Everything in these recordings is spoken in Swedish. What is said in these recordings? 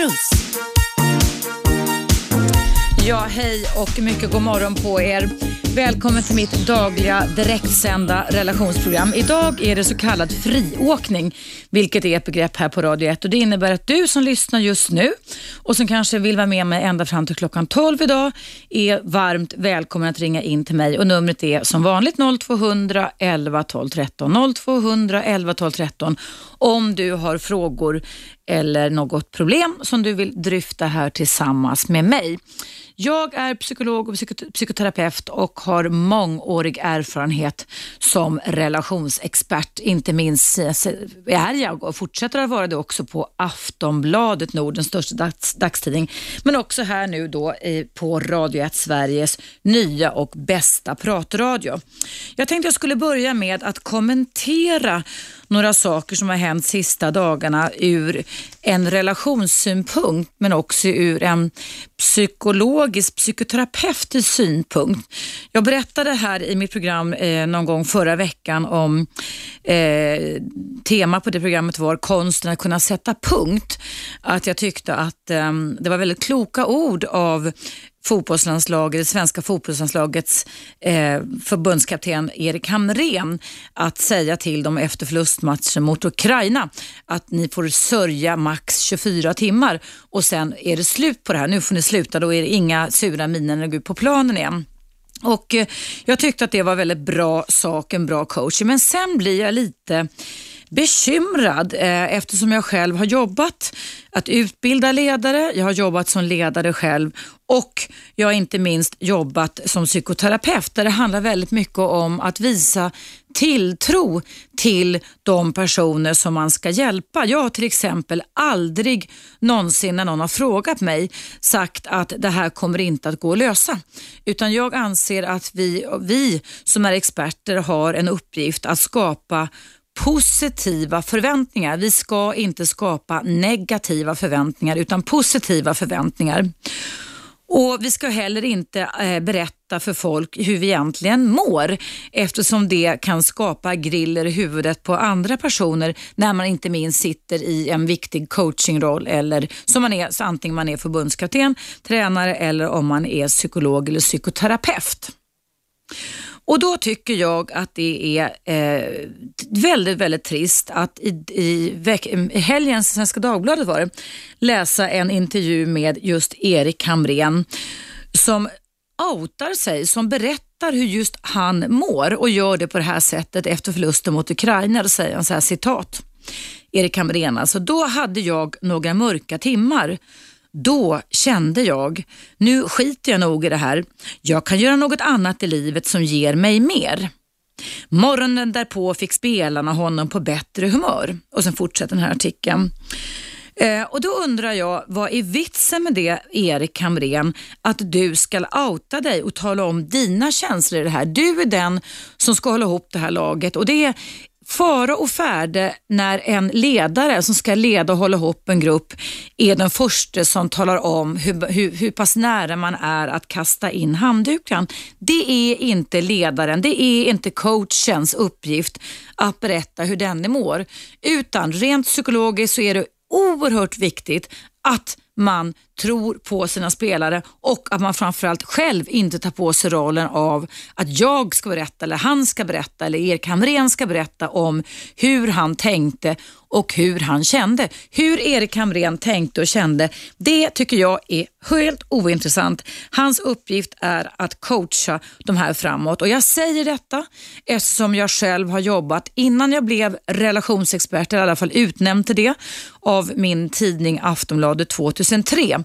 Cruz. Ja, hej och mycket god morgon på er. Välkommen till mitt dagliga direktsända relationsprogram. Idag är det så kallad friåkning, vilket är ett begrepp här på Radio 1. Och det innebär att du som lyssnar just nu och som kanske vill vara med mig ända fram till klockan 12 idag är varmt välkommen att ringa in till mig. Och Numret är som vanligt 0200 11 12 13. 0200 11 12 13 om du har frågor eller något problem som du vill dryfta här tillsammans med mig. Jag är psykolog och psykoterapeut och har mångårig erfarenhet som relationsexpert. Inte minst är jag och fortsätter att vara det också på Aftonbladet, Nordens största dags, dagstidning. Men också här nu då på Radio 1 Sveriges nya och bästa pratradio. Jag tänkte jag skulle börja med att kommentera några saker som har hänt sista dagarna ur en relationssynpunkt men också ur en psykologisk, psykoterapeutisk synpunkt. Jag berättade här i mitt program eh, någon gång förra veckan om eh, tema på det programmet var konsten att kunna sätta punkt. Att jag tyckte att eh, det var väldigt kloka ord av fotbollslandslaget, det svenska fotbollslandslagets eh, förbundskapten Erik Hamrén att säga till dem efter förlustmatchen mot Ukraina att ni får sörja max 24 timmar och sen är det slut på det här. Nu får ni sluta, då är det inga sura miner när ni går ut på planen igen. Och eh, Jag tyckte att det var väldigt bra sak, en bra coach. Men sen blir jag lite bekymrad eh, eftersom jag själv har jobbat att utbilda ledare, jag har jobbat som ledare själv och jag har inte minst jobbat som psykoterapeut där det handlar väldigt mycket om att visa tilltro till de personer som man ska hjälpa. Jag har till exempel aldrig någonsin när någon har frågat mig sagt att det här kommer inte att gå att lösa. Utan jag anser att vi, vi som är experter har en uppgift att skapa positiva förväntningar. Vi ska inte skapa negativa förväntningar utan positiva förväntningar. Och Vi ska heller inte eh, berätta för folk hur vi egentligen mår eftersom det kan skapa griller i huvudet på andra personer när man inte minst sitter i en viktig coachingroll eller som man är, så antingen man är förbundskapten, tränare eller om man är psykolog eller psykoterapeut. Och då tycker jag att det är eh, väldigt, väldigt trist att i, i, veck, i helgens Svenska Dagbladet var det, läsa en intervju med just Erik Hamrén som outar sig, som berättar hur just han mår och gör det på det här sättet efter förlusten mot Ukraina. Då säger han så här citat. Erik Hamrén, alltså då hade jag några mörka timmar då kände jag, nu skiter jag nog i det här. Jag kan göra något annat i livet som ger mig mer. Morgonen därpå fick spelarna honom på bättre humör. Och sen fortsätter den här artikeln. Eh, och då undrar jag, vad är vitsen med det Erik Hamrén, att du ska outa dig och tala om dina känslor i det här. Du är den som ska hålla ihop det här laget och det fara och färde när en ledare som ska leda och hålla ihop en grupp är den första som talar om hur, hur, hur pass nära man är att kasta in handduken. Det är inte ledaren, det är inte coachens uppgift att berätta hur denne mår. Utan rent psykologiskt så är det oerhört viktigt att man tror på sina spelare och att man framförallt själv inte tar på sig rollen av att jag ska berätta eller han ska berätta eller Erik Hamrén ska berätta om hur han tänkte och hur han kände. Hur Erik Hamrén tänkte och kände, det tycker jag är helt ointressant. Hans uppgift är att coacha de här framåt och jag säger detta eftersom jag själv har jobbat innan jag blev relationsexpert, eller i alla fall utnämnd till det av min tidning Aftonbladet 2003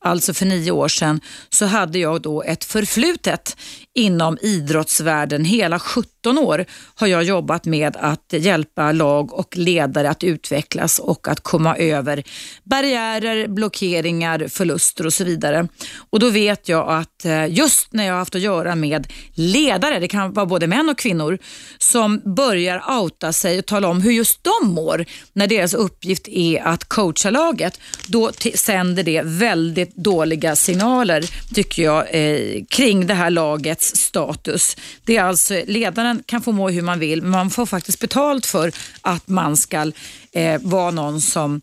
alltså för nio år sedan, så hade jag då ett förflutet inom idrottsvärlden. Hela 17 år har jag jobbat med att hjälpa lag och ledare att utvecklas och att komma över barriärer, blockeringar, förluster och så vidare. Och Då vet jag att eh, just när jag har haft att göra med ledare, det kan vara både män och kvinnor, som börjar outa sig och tala om hur just de mår när deras uppgift är att coacha laget, då sänder det väldigt väldigt dåliga signaler tycker jag eh, kring det här lagets status. Det är alltså, ledaren kan få må hur man vill men man får faktiskt betalt för att man ska eh, vara någon som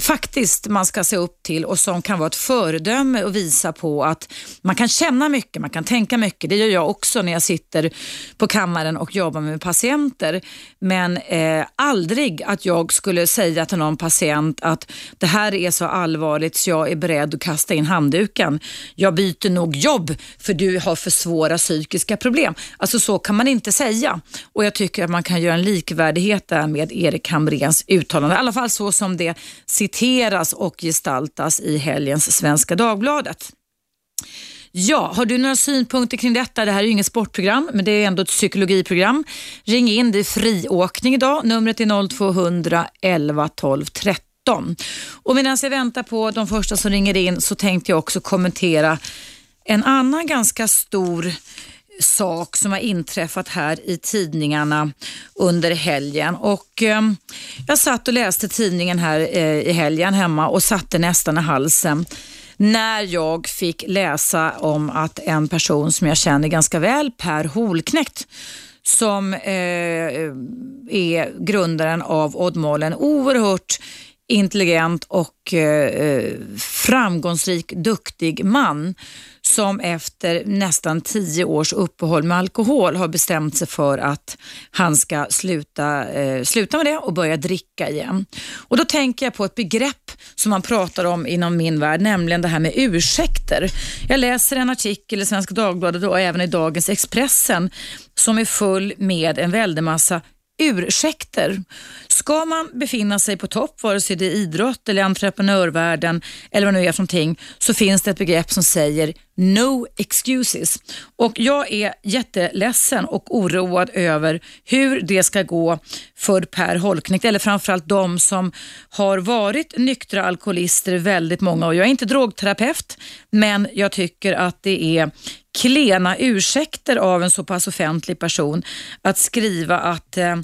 faktiskt man ska se upp till och som kan vara ett föredöme och visa på att man kan känna mycket, man kan tänka mycket. Det gör jag också när jag sitter på kammaren och jobbar med patienter. Men eh, aldrig att jag skulle säga till någon patient att det här är så allvarligt så jag är beredd att kasta in handduken. Jag byter nog jobb för du har för svåra psykiska problem. Alltså så kan man inte säga och jag tycker att man kan göra en likvärdighet där med Erik Hamréns uttalande. I alla fall så som det citeras och gestaltas i helgens Svenska Dagbladet. Ja, har du några synpunkter kring detta? Det här är ju inget sportprogram, men det är ändå ett psykologiprogram. Ring in, det är friåkning idag. Numret är 0200 11 12 13. Och medan jag väntar på de första som ringer in så tänkte jag också kommentera en annan ganska stor sak som har inträffat här i tidningarna under helgen. Och, eh, jag satt och läste tidningen här eh, i helgen hemma och satte nästan i halsen när jag fick läsa om att en person som jag känner ganska väl, Per Holknekt, som eh, är grundaren av Oddmål, en oerhört intelligent och eh, eh framgångsrik, duktig man som efter nästan tio års uppehåll med alkohol har bestämt sig för att han ska sluta, eh, sluta med det och börja dricka igen. Och Då tänker jag på ett begrepp som man pratar om inom min värld, nämligen det här med ursäkter. Jag läser en artikel i Svenska Dagbladet och även i dagens Expressen som är full med en väldig massa ursäkter. Ska man befinna sig på topp, vare sig det är idrott eller entreprenörvärlden eller vad det nu är för någonting, så finns det ett begrepp som säger no excuses. Och jag är jätteledsen och oroad över hur det ska gå för Per Holknekt, eller framförallt de som har varit nyktra alkoholister väldigt många år. Jag är inte drogterapeut, men jag tycker att det är klena ursäkter av en så pass offentlig person att skriva att eh,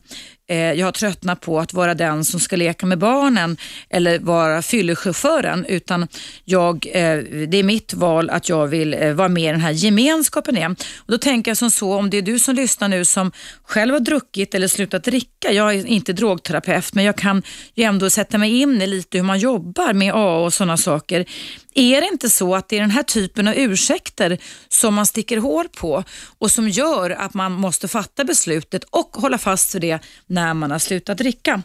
eh, jag har tröttnat på att vara den som ska leka med barnen eller vara fyllechauffören utan jag, eh, det är mitt val att jag vill eh, vara med i den här gemenskapen igen. Och då tänker jag som så, om det är du som lyssnar nu som själv har druckit eller slutat dricka, jag är inte drogterapeut men jag kan ju ändå sätta mig in i lite hur man jobbar med AA och sådana saker. Är det inte så att det är den här typen av ursäkter som man sticker hål på och som gör att man måste fatta beslutet och hålla fast vid det när man har slutat dricka?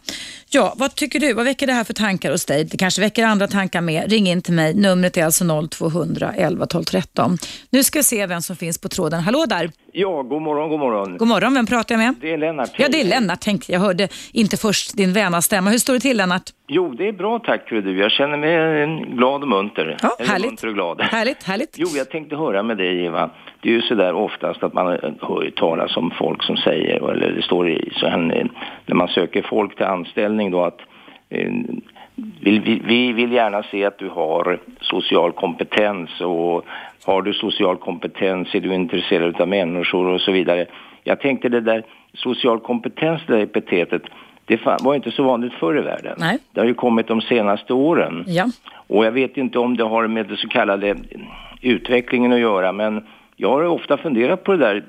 Ja, vad tycker du? Vad väcker det här för tankar hos dig? Det kanske väcker andra tankar med. Ring in till mig. Numret är alltså 0200 11 12 13. Nu ska vi se vem som finns på tråden. Hallå där! Ja, god morgon, god morgon. God morgon, vem pratar jag med? Det är Lennart. Ja, det är Lennart tänkte jag. hörde inte först din väna stämma. Hur står det till Lennart? Jo, det är bra tack du. Jag känner mig glad och munter. Ja, Eller härligt. munter och glad. Härligt, härligt. Jo, jag tänkte höra med dig Eva. Det är ju sådär oftast att man hör talas om folk som säger, eller det står i, så här, när man söker folk till anställning då att eh, vi, vi, vi vill gärna se att du har social kompetens och har du social kompetens är du intresserad av människor och så vidare. Jag tänkte det där social kompetens, det där epitetet, det var inte så vanligt förr i världen. Nej. Det har ju kommit de senaste åren. Ja. Och jag vet inte om det har med det så kallade utvecklingen att göra, men jag har ofta funderat på det där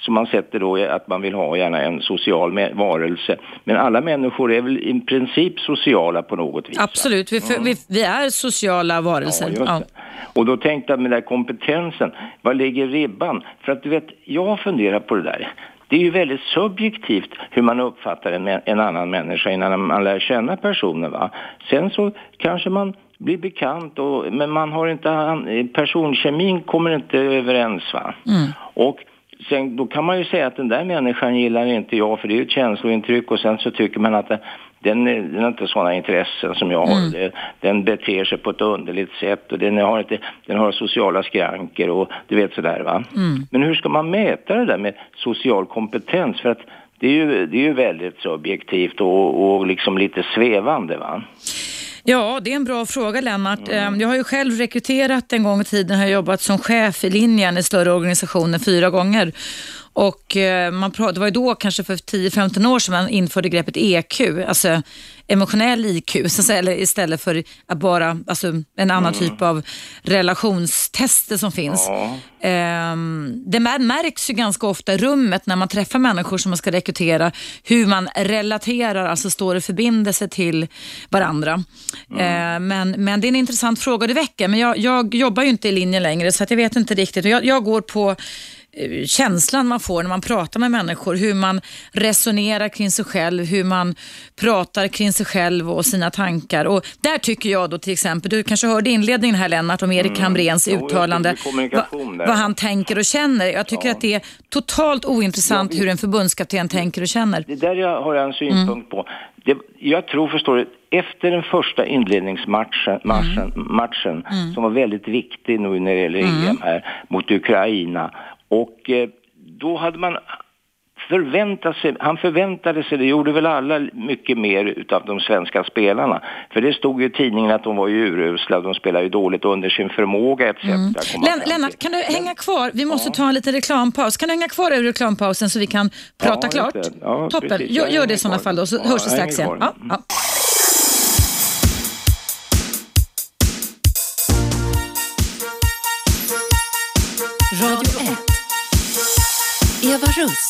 som man sätter då att man vill ha gärna en social varelse. Men alla människor är väl i princip sociala på något vis? Absolut, vi, för, vi, vi är sociala varelser. Ja, Ja. Och då tänkte jag med den där kompetensen, var ligger ribban? För att du vet, jag har funderat på det där. Det är ju väldigt subjektivt hur man uppfattar en, en annan människa innan man lär känna personen. Va? Sen så kanske man blir bekant, och, men man har inte, personkemin kommer inte överens. Va? Och sen, då kan man ju säga att den där människan gillar inte jag för det är ju ett känslointryck och sen så tycker man att den, den har inte sådana intressen som jag har. Det, den beter sig på ett underligt sätt och den har, inte, den har sociala skranker och du vet sådär va. Men hur ska man mäta det där med social kompetens? För att det är ju, det är ju väldigt subjektivt och, och liksom lite svävande va. Ja, det är en bra fråga Lennart. Mm. Jag har ju själv rekryterat en gång i tiden, har jobbat som chef i linjen i större organisationer fyra gånger. Och eh, man det var ju då kanske för 10-15 år sedan man införde begreppet EQ, alltså emotionell IQ, eller istället för att bara alltså, en annan Mm. typ av relationstester som finns. Ja. Ehm, det mär- märks ju ganska ofta i rummet när man träffar människor som man ska rekrytera, hur man relaterar, alltså står i förbindelse till varandra. Ehm, men, men det är en intressant fråga du väcker, men jag, jag jobbar ju inte i linjen längre så att jag vet inte riktigt. Jag, jag går på känslan man får när man pratar med människor, hur man resonerar kring sig själv, hur man pratar kring sig själv och sina tankar. Och där tycker jag då till exempel, du kanske hörde inledningen här Lennart om Erik Hamréns Jo, jag uttalande, kommunikation vad, han tänker och känner. Jag tycker att det är totalt ointressant hur en förbundskapten tänker och känner. Det där jag har jag en synpunkt på. Det, jag tror, förstår du, efter den första inledningsmatchen matchen, matchen, som var väldigt viktig nu när det gäller EM här, mot Ukraina. Och eh, då hade man förväntat sig, han förväntade sig, det gjorde väl alla, mycket mer utav de svenska spelarna. För det stod ju i tidningen att de var ju urusla, de spelar ju dåligt under sin förmåga etc. fram Len. Lennart, kan du hänga kvar? Vi måste ta en liten reklampaus. Kan du hänga kvar över reklampausen så vi kan prata Ja, klart? Ja, Toppen. precis. Gör, gör det i sådana fall då, så Ja, hörs vi strax igen. Russ.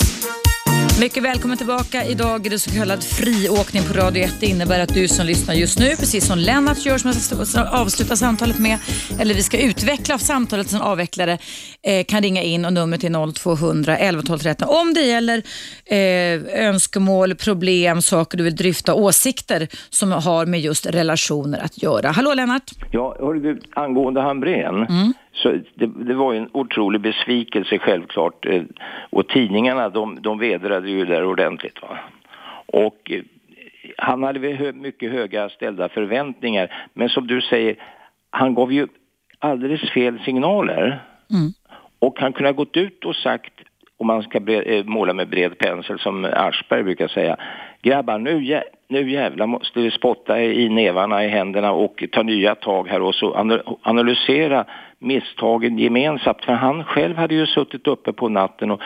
Mycket välkommen tillbaka. Idag är det så kallad friåkning på Radio 1. Det innebär att du som lyssnar just nu, precis som Lennart gör som jag ska avsluta samtalet med, eller vi ska utveckla samtalet som avvecklare, eh, kan ringa in och numret är 0200 11 12 13. Om det gäller eh, önskemål, problem, saker du vill dryfta, åsikter som har med just relationer att göra. Hallå Lennart! Ja, hörru du, angående Hamrén. Så det, det var ju en otrolig besvikelse självklart. eh, Och tidningarna de, de vedrade ju där ordentligt. Va? Och eh, han hade väl mycket höga ställda förväntningar. Men som du säger, han gav ju alldeles fel signaler. Och han kunde ha gått ut och sagt, om man ska eh, måla med bred pensel som Aschberg brukar säga, grabbar nu, jä, nu jävlar måste vi spotta i nävarna, i händerna och ta nya tag här och så analysera misstagen gemensamt. För han själv hade ju suttit uppe på natten och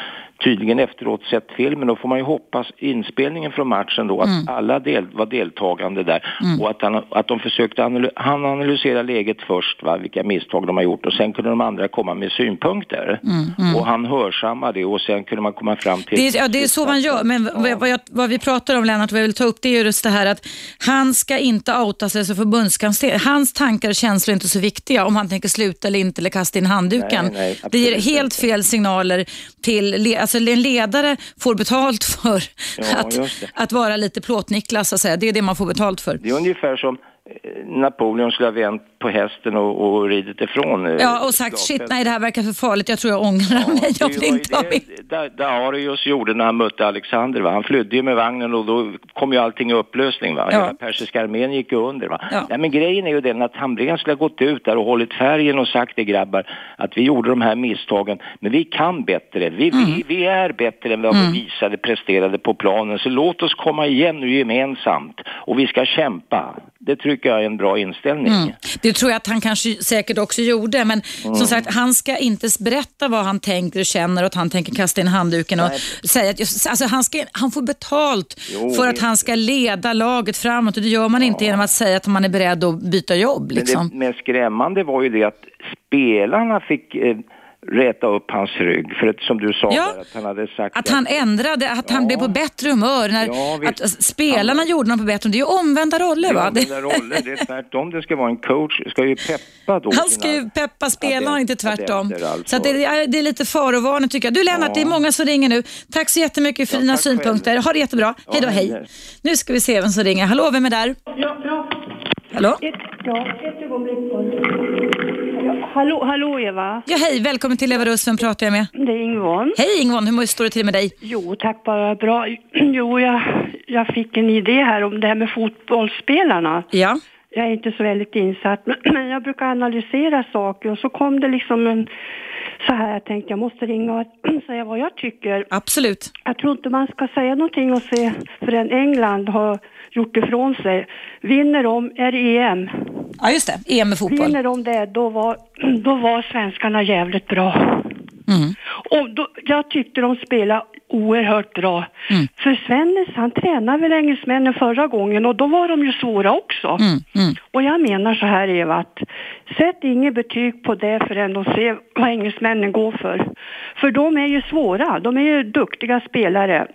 tydligen efteråt sett filmen. Då får man ju hoppas inspelningen från matchen då att alla del, var deltagande där och att, han, att de försökte analy, han analysera läget först, va, vilka misstag de har gjort och sen kunde de andra komma med synpunkter. Och han hörsammade det och sen kunde man komma fram till... Det är, ja, det är så man gör, men vad, vad, jag, vad vi pratar om Lennart, vad jag vill ta upp det är just det här att han ska inte outa sig som förbundskansler. Hans tankar och känslor är inte så viktiga om han tänker sluta eller inte eller kasta in handduken. Nej, nej, det ger helt fel signaler till, le- alltså en ledare får betalt för Ja, att, att vara lite plåt-Niklas, så att säga. det är det man får betalt för. Det är ungefär som eh, Napoleon skulle ha vänt på hästen och, och ridit ifrån. eh, Ja, och sagt shit, nej det här verkar för farligt, jag tror jag ångrar mig, jag vill inte med. det Da- Darius gjorde när han mötte Alexander. Va? Han flydde ju med vagnen och då kom ju allting i upplösning. Va? Ja. Hela persiska armén gick ju under. Va? Ja. Nej, men grejen är ju den att Hamrén skulle ha gått ut där och hållit färgen och sagt det grabbar att vi gjorde de här misstagen men vi kan bättre. Vi, Mm. vi, vi är bättre än vad vi visade, presterade på planen. Så låt oss komma igen nu gemensamt och vi ska kämpa. Det tycker jag är en bra inställning. Mm. Det tror jag att han kanske säkert också gjorde, men Mm. som sagt, han ska inte berätta vad han tänker och känner och att han tänker kasta in handduken och säga att alltså, han, ska, han får betalt Jo, för att han ska leda laget framåt och det gör man inte genom att säga att man är beredd att byta jobb. Liksom. Men det mest skrämmande var ju det att spelarna fick eh, räta upp hans rygg. För att, som du sa, Ja. där, att han hade sagt Att han ändrade, att han Ja. blev på bättre humör. När, Ja, att spelarna gjorde honom på bättre humör. Det är ju omvända roller va? Det- det... roller, det är tvärtom. Det ska vara en coach, ska ju peppa då. Han ska ju peppa spelarna, inte tvärtom. adepter, alltså. Så att det, är, det är lite farovarning tycker jag. Du Lennart, Ja. det är många som ringer nu. Tack så jättemycket för Ja, dina tack själv. synpunkter. Ha det jättebra. hej då, hej. hej. Nu ska vi se vem som ringer. Hallå, vem är där? Ja, ja. Hallå? Ett, ja, ett ögonblick hallå, hallå Eva. Ja, hej. Välkommen till Eva Russ. Vem pratar jag med? Det är Ingvon. Hej Ingvon, hur står det till med dig? Jo, tack bara bra. Jo, jag, jag fick en idé här om det här med fotbollsspelarna. Ja. Jag är inte så väldigt insatt, men- jag brukar analysera saker och så kom det liksom en så här, jag tänkte jag måste ringa och säga vad jag tycker. Absolut. Jag tror inte man ska säga någonting och se förrän England har gjort ifrån sig. Vinner de, är det EM, Ja, just det. EM med fotboll. vinner de det, då var, då var svenskarna jävligt bra. Mm. Och då, jag tyckte de spelade oerhört bra. Mm. För Svennis han tränade väl engelsmännen förra gången och då var de ju svåra också. Mm. Mm. Och jag menar så här Eva, att sätt inget betyg på det förrän de ser vad engelsmännen går för. För de är ju svåra, de är ju duktiga spelare.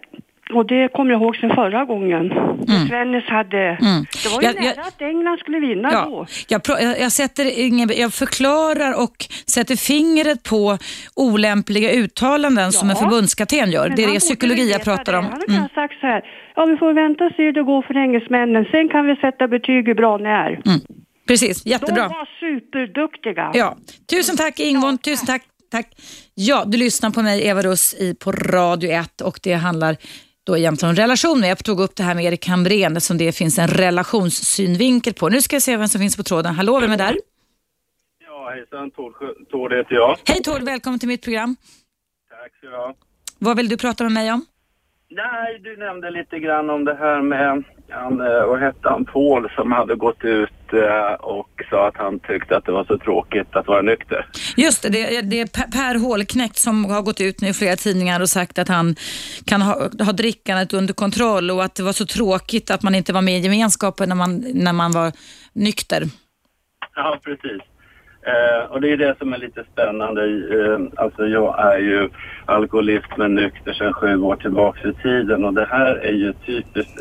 Och det kommer jag ihåg sen förra gången. Mm. Svennis hade, Mm. det var ju Jag- nära jag- att England skulle vinna Ja, då. jag, jag, sätter ingen, jag förklarar och sätter fingret på olämpliga uttalanden som en Ja. förbundskapten gör. Men det är det psykologi jag pratar det. om. Han har Mm. mm. sagt så här, ja vi får vänta och se hur det går för engelsmännen, sen kan vi sätta betyg hur bra ni är. Mm. Precis, De jättebra. var superduktiga. Ja. Tusen tack Ingvon, tusen tack. tack. Ja, du lyssnar på mig Eva Russ i, på Radio 1 och det handlar då egentligen om relationer. Jag tog upp det här med Erik Hamrén som det finns en relationssynvinkel på. Nu ska jag se vem som finns på tråden. Hallå, vem är där? Ja, hejsan. Tord heter jag. Hej Tord, välkommen till mitt program. Tack så du ha. Vad vill du prata med mig om? Nej, du nämnde lite grann om det här med, han, eh, vad hette han, Paul som hade gått ut eh, och sa att han tyckte att det var så tråkigt att vara nykter. Just det, det, det är Per- Per Hålknekt som har gått ut nu i flera tidningar och sagt att han kan ha, ha drickandet under kontroll och att det var så tråkigt att man inte var med i gemenskapen när man, när man var nykter. Ja, precis. Eh, och det är det som är lite spännande. Eh, alltså jag är ju alkoholist men nykter sedan sju år tillbaka i tiden och det här är ju typiskt,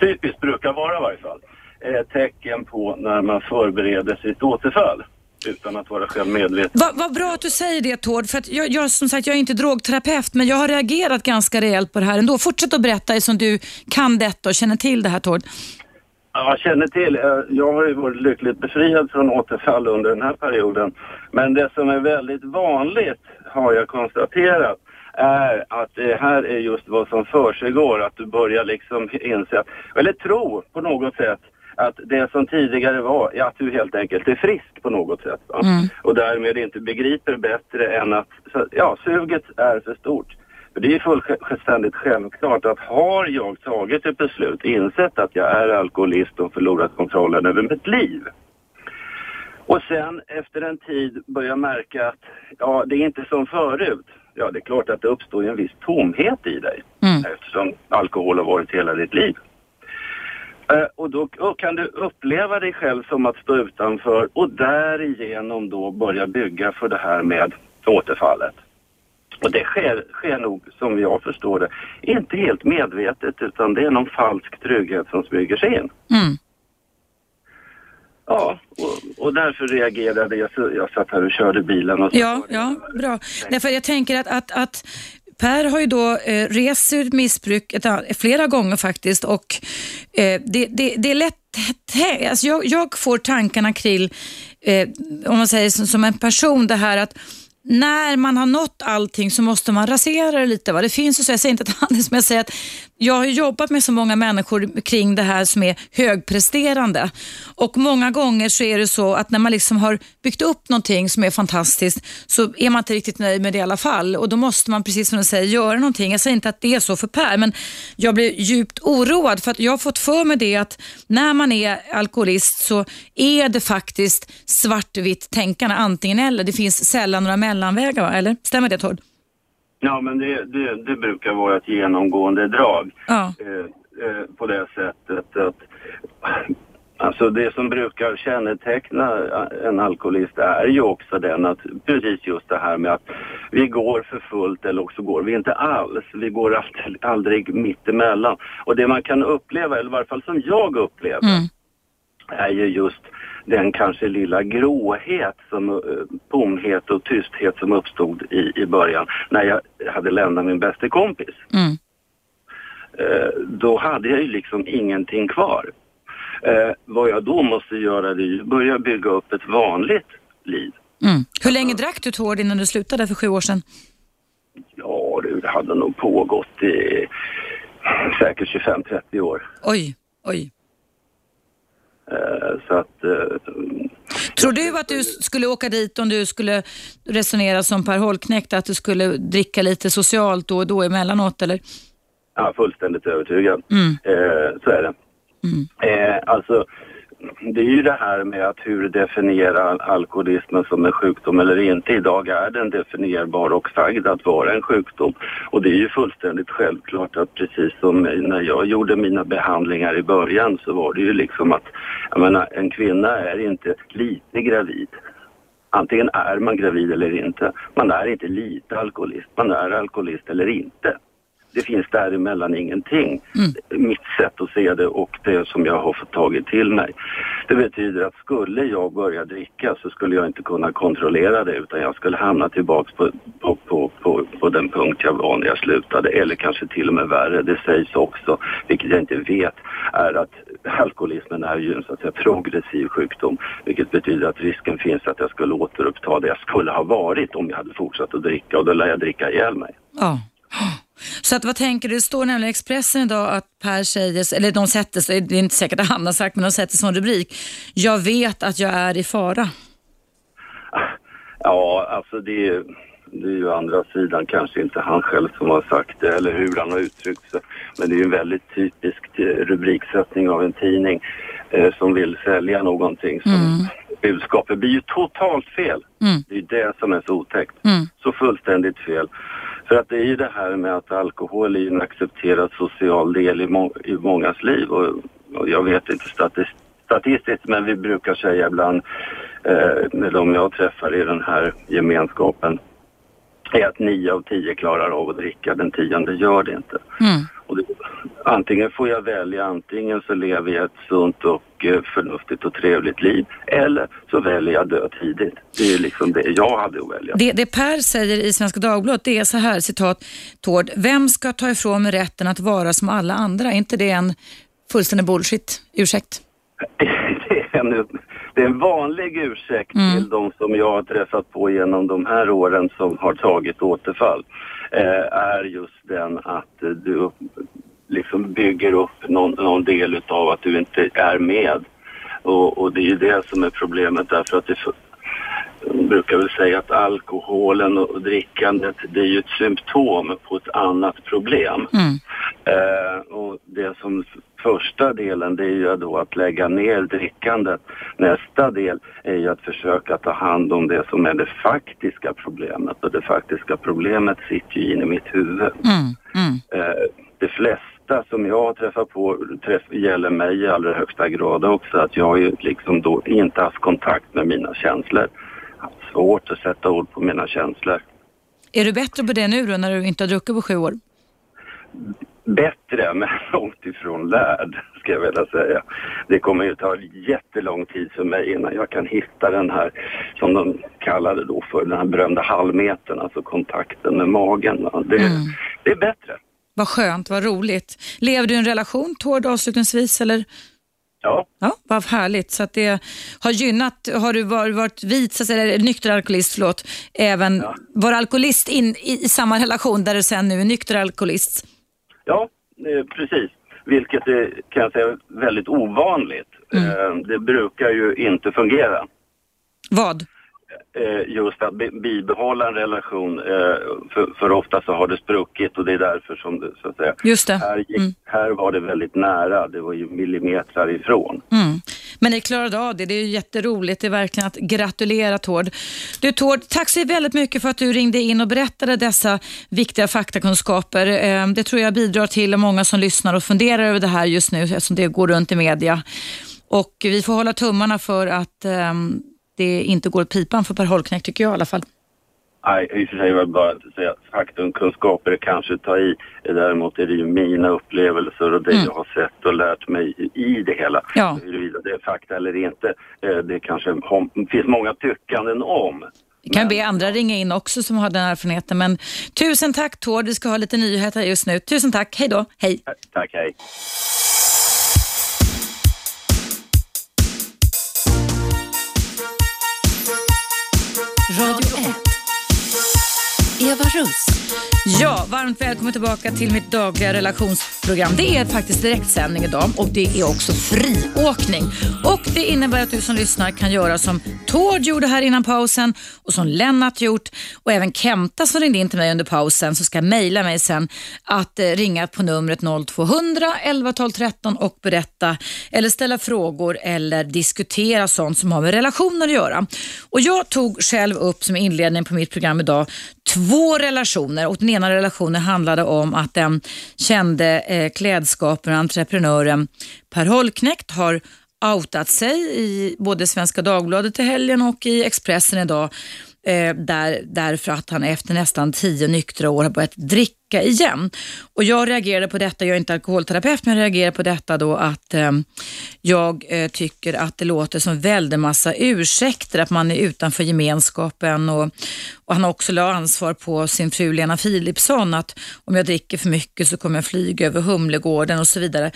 typiskt brukar vara i varje fall, ett tecken på när man förbereder sitt återfall utan att vara själv medveten. Vad vad bra att du säger det Tord, för att jag, jag, som sagt, jag är inte drogterapeut men jag har reagerat ganska rejält på det här ändå. Fortsätt att berätta eftersom du kan detta och känner till det här Tord. Ja, jag känner till. eh, Jag har ju varit lyckligt befriad från återfall under den här perioden. Men det som är väldigt vanligt, har jag konstaterat, är att det här är just vad som försiggår. Att du börjar liksom inse, eller tro på något sätt, att det som tidigare var, ja, att du helt enkelt är frisk på något sätt. Va? Och därmed inte begriper bättre än att, ja, suget är för stort. För det är fullständigt självklart att har jag tagit ett beslut, insett att jag är alkoholist och förlorat kontrollen över mitt liv. Och sen efter en tid börjar märka att ja, det är inte som förut. Ja, det är klart att det uppstår en viss tomhet i dig Mm. eftersom alkohol har varit hela ditt liv. Eh, och då då kan du uppleva dig själv som att stå utanför och därigenom då börja bygga för det här med återfallet. Och det sker, sker nog, som jag förstår det, inte helt medvetet utan det är någon falsk trygghet som smyger sig in. Mm. Ja, och, och därför reagerade jag. så- Jag satt här och körde bilen och så Ja, ja, bra. Därför jag tänker att, att, att Per har ju då eh, rest ur missbruk ett, flera gånger faktiskt och eh, det, det, det är lätt, alltså jag, jag får tankarna kring, eh, om man säger som, som en person, det här att när man har nått allting så måste man rasera det lite. Va? Det finns ju så, jag säger inte att han är som jag säger att jag har jobbat med så många människor kring det här som är högpresterande och många gånger så är det så att när man liksom har byggt upp någonting som är fantastiskt så är man inte riktigt nöjd med det i alla fall och då måste man precis som du säger göra någonting. Jag säger inte att det är så för Per men jag blir djupt oroad för att jag har fått för mig det att när man är alkoholist så är det faktiskt svartvitt tänkande antingen eller. Det finns sällan några mellanvägar va? eller? Stämmer det Tord? Ja, men det, det, det brukar vara ett genomgående drag Ja. eh, eh, på det sättet att Alltså det som brukar känneteckna en alkoholist är ju också den att precis just det här med att vi går för fullt eller också går vi inte alls. Vi går aldrig, aldrig mittemellan. Och det man kan uppleva, eller i varje fall som jag upplever, Mm. Är ju just den kanske lilla gråhet, som, eh, tomhet och tysthet som uppstod i, i början när jag hade lämnat min bästa kompis. Mm. Eh, då hade jag ju liksom ingenting kvar. Eh, vad jag då måste göra det är ju börja bygga upp ett vanligt liv. Mm. Hur länge drack du Tord innan du slutade för sju år sedan? Ja, det hade nog pågått i säkert 25-30 år. Oj, oj. Eh, så att eh, Tror du att du skulle åka dit om du skulle resonera som Per Holknekt, att du skulle dricka lite socialt då och då emellanåt eller? är fullständigt övertygad. Mm. Eh, så är det. Mm. Eh, alltså, det är ju det här med att hur definiera alkoholismen som en sjukdom eller inte. Idag är den definierbar och sagd att vara en sjukdom. Och det är ju fullständigt självklart att precis som när jag gjorde mina behandlingar i början så var det ju liksom att, jag menar, en kvinna är inte lite gravid. Antingen är man gravid eller inte. Man är inte lite alkoholist, man är alkoholist eller inte. Det finns däremellan ingenting. Mm. Mitt sätt att se det och det som jag har fått tagit till mig. Det betyder att skulle jag börja dricka så skulle jag inte kunna kontrollera det utan jag skulle hamna tillbaks på, på, på, på, på den punkt jag var när jag slutade. Eller kanske till och med värre. Det sägs också, vilket jag inte vet, är att alkoholismen är ju en så att säga, progressiv sjukdom. Vilket betyder att risken finns att jag skulle återuppta det jag skulle ha varit om jag hade fortsatt att dricka och då lär jag dricka ihjäl mig. Ja. Så att, vad tänker du? Det står nämligen i Expressen idag att Per säger, eller de sätter sig, det är inte säkert att han har sagt, men de sätter som rubrik, jag vet att jag är i fara. Ja, alltså det är, det är ju andra sidan kanske inte han själv som har sagt det eller hur han har uttryckt sig. Men det är ju en väldigt typisk rubriksättning av en tidning eh, som vill sälja någonting som mm. budskapet blir ju totalt fel. Mm. Det är det som är så otäckt. Mm. Så fullständigt fel. För att det är ju det här med att alkohol är en accepterad social del i, må i mångas liv och, och, jag vet inte statist statistiskt men vi brukar säga ibland eh, med de jag träffar i den här gemenskapen är att nio av tio klarar av att dricka, den tionde gör det inte. Mm. Antingen får jag välja, antingen så lever jag ett sunt och eh, förnuftigt och trevligt liv eller så väljer jag dö tidigt. Det är liksom det jag hade att välja. Det, det Per säger i Svenska Dagbladet det är så här, citat Tord, vem ska ta ifrån mig rätten att vara som alla andra? Är inte det en fullständig bullshit? Ursäkt? det, är en, det är en vanlig ursäkt mm. till de som jag har träffat på genom de här åren som har tagit återfall. Eh, är just den att eh, du liksom bygger upp någon, någon del av att du inte är med. Och, och, det är ju det som är problemet därför att det jag brukar väl säga att alkoholen och drickandet det är ju ett symptom på ett annat problem. Mm. Eh, och det som första delen det är ju då att lägga ner drickandet. Nästa del är ju att försöka ta hand om det som är det faktiska problemet och det faktiska problemet sitter ju inne i mitt huvud. Mm. Mm. Eh, de flesta som jag har träffat på träff, gäller mig i allra högsta grad också att jag har ju liksom då inte haft kontakt med mina känslor. Svårt att sätta ord på mina känslor. Är du bättre på det nu då när du inte har druckit på sju år? bättre men långt ifrån lärd ska jag vilja säga. Det kommer ju ta jättelång tid för mig innan jag kan hitta den här som de kallade då för den här berömda halvmetern, alltså kontakten med magen. Det, mm. det är bättre. Vad skönt, vad roligt. Lever du i en relation Tord avslutningsvis eller? Ja. Ja, vad härligt. Så att det har gynnat, har du varit vit, eller nykter alkoholist, förlåt, även ja. var alkoholist in, i, i samma relation där du sen nu är nykter alkoholist? Ja, precis. Vilket är, kan jag säga, väldigt ovanligt. Mm. Eh, det brukar ju inte fungera. Vad? Eh, just att bibehålla en relation, eh, för, för, ofta så har det spruckit och det är därför som det så att säga. Just det. Här, gick, mm. här var det väldigt nära, det var ju millimeter ifrån. Mm. Men ni klarade av det, det är ju jätteroligt, det är verkligen att gratulera Tord. Du Tord, tack så väldigt mycket för att du ringde in och berättade dessa viktiga faktakunskaper. Eh, det tror jag bidrar till många som lyssnar och funderar över det här just nu eftersom det går runt i media. Och vi får hålla tummarna för att um, det inte går åt pipan för Per Holknekt tycker jag i alla fall. Nej, i och för sig vill bara säga att faktumkunskaper är kanske ta i. Däremot är det ju mina upplevelser och det mm. jag har sett och lärt mig i det hela. Ja. Huruvida det är fakta eller inte, eh, det kanske finns många tyckanden om. Vi kan men... be andra ringa in också som har den erfarenheten. Men tusen tack Tord, vi ska ha lite nyheter just nu. Tusen tack, hej då, hej. Tack, hej. Eva Russ. Ja, varmt välkommen tillbaka till mitt dagliga relationsprogram. Det är faktiskt direktsändning idag och det är också friåkning. Och det innebär att du som lyssnar kan göra som Tord gjorde här innan pausen och som Lennart gjort och även Kenta som ringde in till mig under pausen som ska mejla mig sen att eh, ringa på numret 0200 11 12 13 och berätta eller ställa frågor eller diskutera sånt som har med relationer att göra. Och jag tog själv upp som inledning på mitt program idag två relationer. Och den ena relationen handlade om att den kände eh, klädskaparen och entreprenören Per Holknekt har outat sig i både Svenska Dagbladet i helgen och i Expressen idag eh, där, därför att han efter nästan tio nyktra år har börjat dricka igen. Och jag reagerade på detta, jag är inte alkoholterapeut, men jag reagerade på detta då att eh, jag eh, tycker att det låter som väldigt massa ursäkter, att man är utanför gemenskapen och, och han har också la ansvar på sin fru Lena Philipsson att om jag dricker för mycket så kommer jag flyga över Humlegården och så vidare.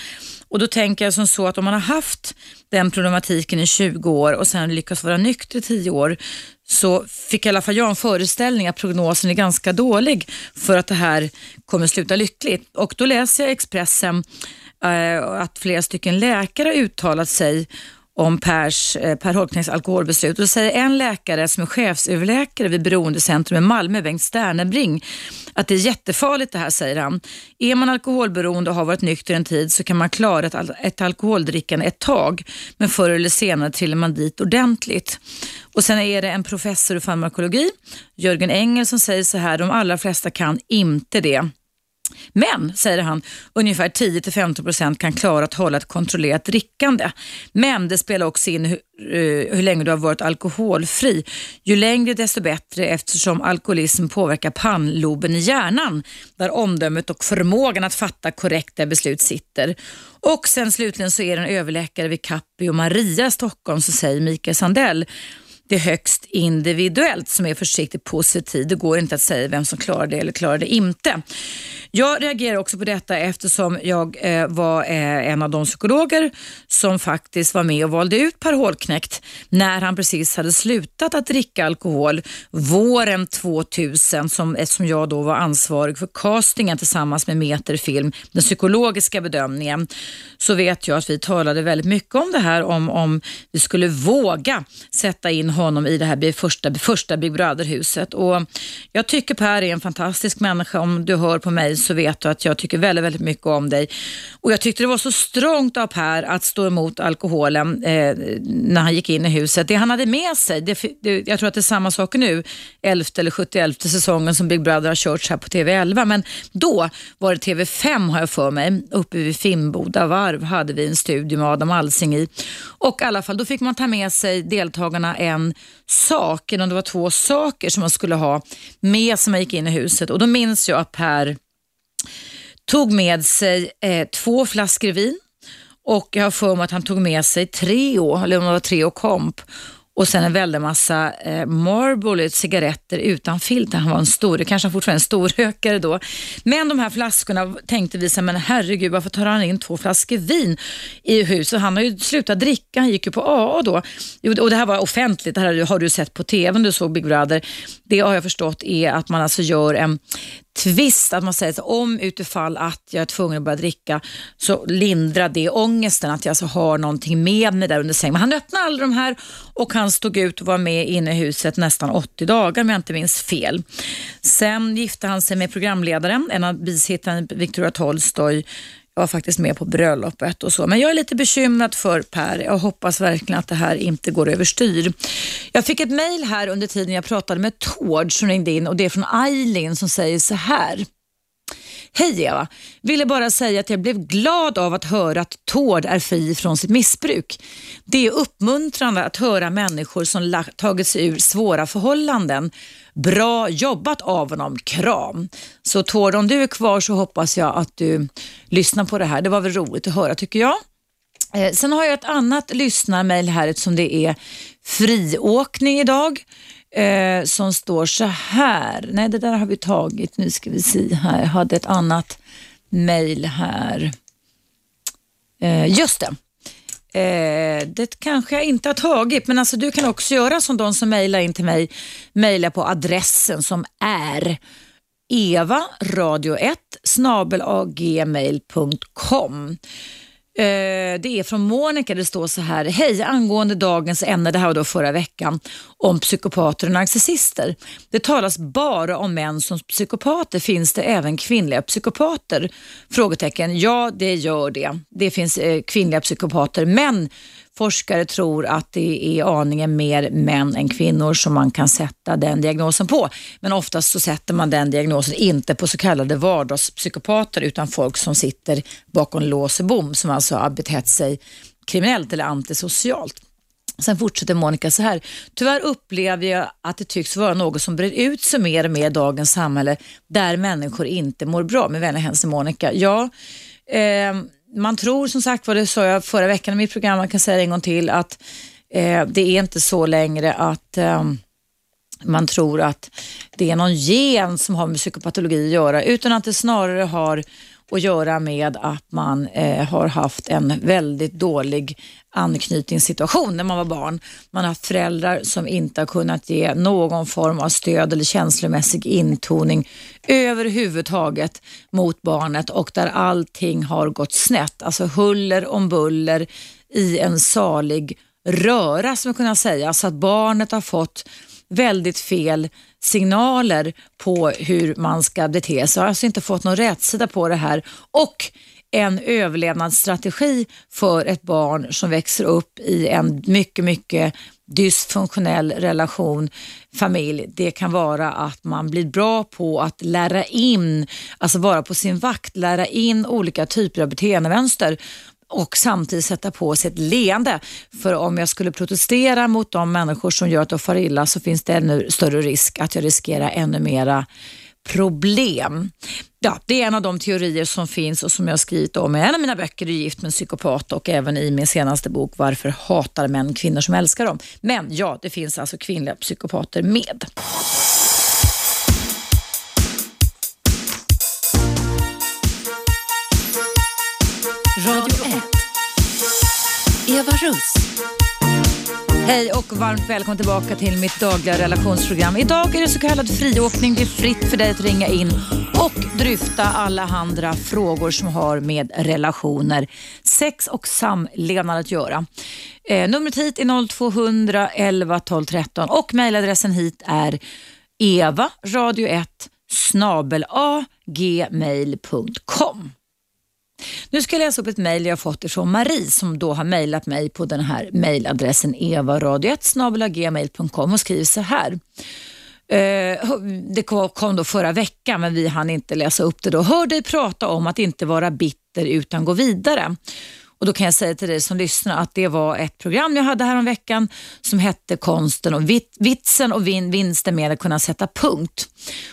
Och då tänker jag som så att om man har haft den problematiken i 20 år och sen lyckats vara nykter i 10 år så fick i alla fall jag en föreställning att prognosen är ganska dålig för att det här kommer sluta lyckligt. Och då läser jag Expressen eh, att flera stycken läkare har uttalat sig om Pers, eh, Per Holknings alkoholbeslut. Och då säger en läkare som är chefsöverläkare vid Beroendecentrum i Malmö, Bengt Sternebring, att det är jättefarligt det här, säger han. Är man alkoholberoende och har varit nykter en tid så kan man klara ett, ett alkoholdrickande ett tag, men förr eller senare trillar man dit ordentligt. Och sen är det en professor i farmakologi, Jörgen Engel, som säger så här, de allra flesta kan inte det. Men, säger han, ungefär 10-15% kan klara att hålla ett kontrollerat drickande. Men det spelar också in hur, uh, eh, hur länge du har varit alkoholfri. Ju längre desto bättre eftersom alkoholism påverkar pannloben i hjärnan där omdömet och förmågan att fatta korrekta beslut sitter. Och sen slutligen så är det en överläkare vid Capio och Maria Stockholm som säger Mikael Sandell det är högst individuellt som är försiktigt positiv. Det går inte att säga vem som klarar det eller klarar det inte. Jag reagerar också på detta eftersom jag eh, var eh, en av de psykologer som faktiskt var med och valde ut Per Hålknekt när han precis hade slutat att dricka alkohol våren 2000 som, eh, eftersom jag då var ansvarig för castingen tillsammans med Meterfilm, den psykologiska bedömningen, så vet jag att vi talade väldigt mycket om det här om, om vi skulle våga sätta in honom i det här första, första Big Brother-huset. Och jag tycker Per är en fantastisk människa. Om du hör på mig så vet du att jag tycker väldigt, väldigt mycket om dig. Och jag tyckte det var så strångt av Per att stå emot alkoholen eh, när han gick in i huset. Det han hade med sig, det, det, jag tror att det är samma sak nu, 11 eller 71 säsongen som Big Brother har körts här på TV11. Men då var det TV5 har jag för mig, uppe vid Finnboda varv hade vi en studio med Adam Alsing i. Och i alla fall, då fick man ta med sig deltagarna en sak, eller om det var två saker som man skulle ha med sig när man gick in i huset. Och då minns jag att Per tog med sig eh, två flaskor vin och jag har för mig att han tog med sig Treo, eller om det var Treo Komp och sen en väldig massa eh, Marlboro cigaretter utan filter. Han var en stor, kanske han fortfarande är en storrökare då. Men de här flaskorna tänkte vi så men herregud varför tar han in två flaskor vin i huset? Han har ju slutat dricka, han gick ju på AA då. Och det här var offentligt, det här har du sett på TV du såg Big Brother. Det har jag förstått är att man alltså gör en tvist, att man säger att om utifall att jag är tvungen att börja dricka så lindrar det ångesten att jag alltså har någonting med mig där under sängen. Men han öppnade alla de här och han stod ut och var med inne i huset nästan 80 dagar om jag inte minns fel. Sen gifte han sig med programledaren, en av bishittarna Victoria Tolstoj jag var faktiskt med på bröllopet och så. Men jag är lite bekymrad för Per. Jag hoppas verkligen att det här inte går överstyr. Jag fick ett mejl här under tiden jag pratade med Tord som ringde in och det är från Eileen som säger så här. Hej Eva! Ville bara säga att jag blev glad av att höra att Tord är fri från sitt missbruk. Det är uppmuntrande att höra människor som tagit sig ur svåra förhållanden. Bra jobbat av honom, kram. Så Tord, om du är kvar så hoppas jag att du lyssnar på det här. Det var väl roligt att höra tycker jag. Eh, sen har jag ett annat lyssnarmail här eftersom det är friåkning idag eh, som står så här. Nej, det där har vi tagit. Nu ska vi se här. Jag hade ett annat mail här. Eh, just det. Eh, det kanske jag inte har tagit, men alltså du kan också göra som de som mejlar in till mig. Mejla på adressen som är Eva radio 1 snabelagmail.com. Eh, det är från Monica, det står så här. Hej, angående dagens ämne, det här var då förra veckan, om psykopater och narcissister. Det talas bara om män som psykopater. Finns det även kvinnliga psykopater? Frågetecken. Ja, det gör det. Det finns eh, kvinnliga psykopater, men Forskare tror att det är aningen mer män än kvinnor som man kan sätta den diagnosen på. Men oftast så sätter man den diagnosen inte på så kallade vardagspsykopater utan folk som sitter bakom lås och bom som alltså har betett sig kriminellt eller antisocialt. Sen fortsätter Monica så här. Tyvärr upplever jag att det tycks vara något som brer ut sig mer och mer i dagens samhälle där människor inte mår bra. Med vänliga hälsning Monica. Ja, eh, man tror som sagt vad det sa jag förra veckan i mitt program, man kan säga det en gång till, att eh, det är inte så längre att eh, man tror att det är någon gen som har med psykopatologi att göra, utan att det snarare har att göra med att man eh, har haft en väldigt dålig anknytningssituation när man var barn. Man har haft föräldrar som inte har kunnat ge någon form av stöd eller känslomässig intoning överhuvudtaget mot barnet och där allting har gått snett. Alltså huller om buller i en salig röra som man kunna säga. Så att barnet har fått väldigt fel signaler på hur man ska bete sig. Jag har alltså inte fått någon rätsida på det här. Och en överlevnadsstrategi för ett barn som växer upp i en mycket, mycket dysfunktionell relation, familj. Det kan vara att man blir bra på att lära in, alltså vara på sin vakt, lära in olika typer av beteendemönster och samtidigt sätta på sig ett leende. För om jag skulle protestera mot de människor som gör att jag far illa så finns det ännu större risk att jag riskerar ännu mera problem. Ja, det är en av de teorier som finns och som jag har skrivit om i en av mina böcker, är gift med en psykopat och även i min senaste bok, Varför hatar män kvinnor som älskar dem? Men ja, det finns alltså kvinnliga psykopater med. Radio 1. Eva Russ. Hej och varmt välkommen tillbaka till mitt dagliga relationsprogram. Idag är det så kallad friåkning. Det är fritt för dig att ringa in och dryfta alla andra frågor som har med relationer, sex och samlevnad att göra. Eh, numret hit är 0200 11 12 13 och mejladressen hit är eva radio 1 snabel a gmail.com. Nu ska jag läsa upp ett mejl jag fått ifrån Marie som då har mejlat mig på den här mejladressen evaradio1 och skriver så här. Eh, det kom då förra veckan men vi hann inte läsa upp det då. Hör dig prata om att inte vara bitter utan gå vidare. Och Då kan jag säga till dig som lyssnar att det var ett program jag hade här om veckan som hette Konsten och vitsen och vin, vinsten med att kunna sätta punkt.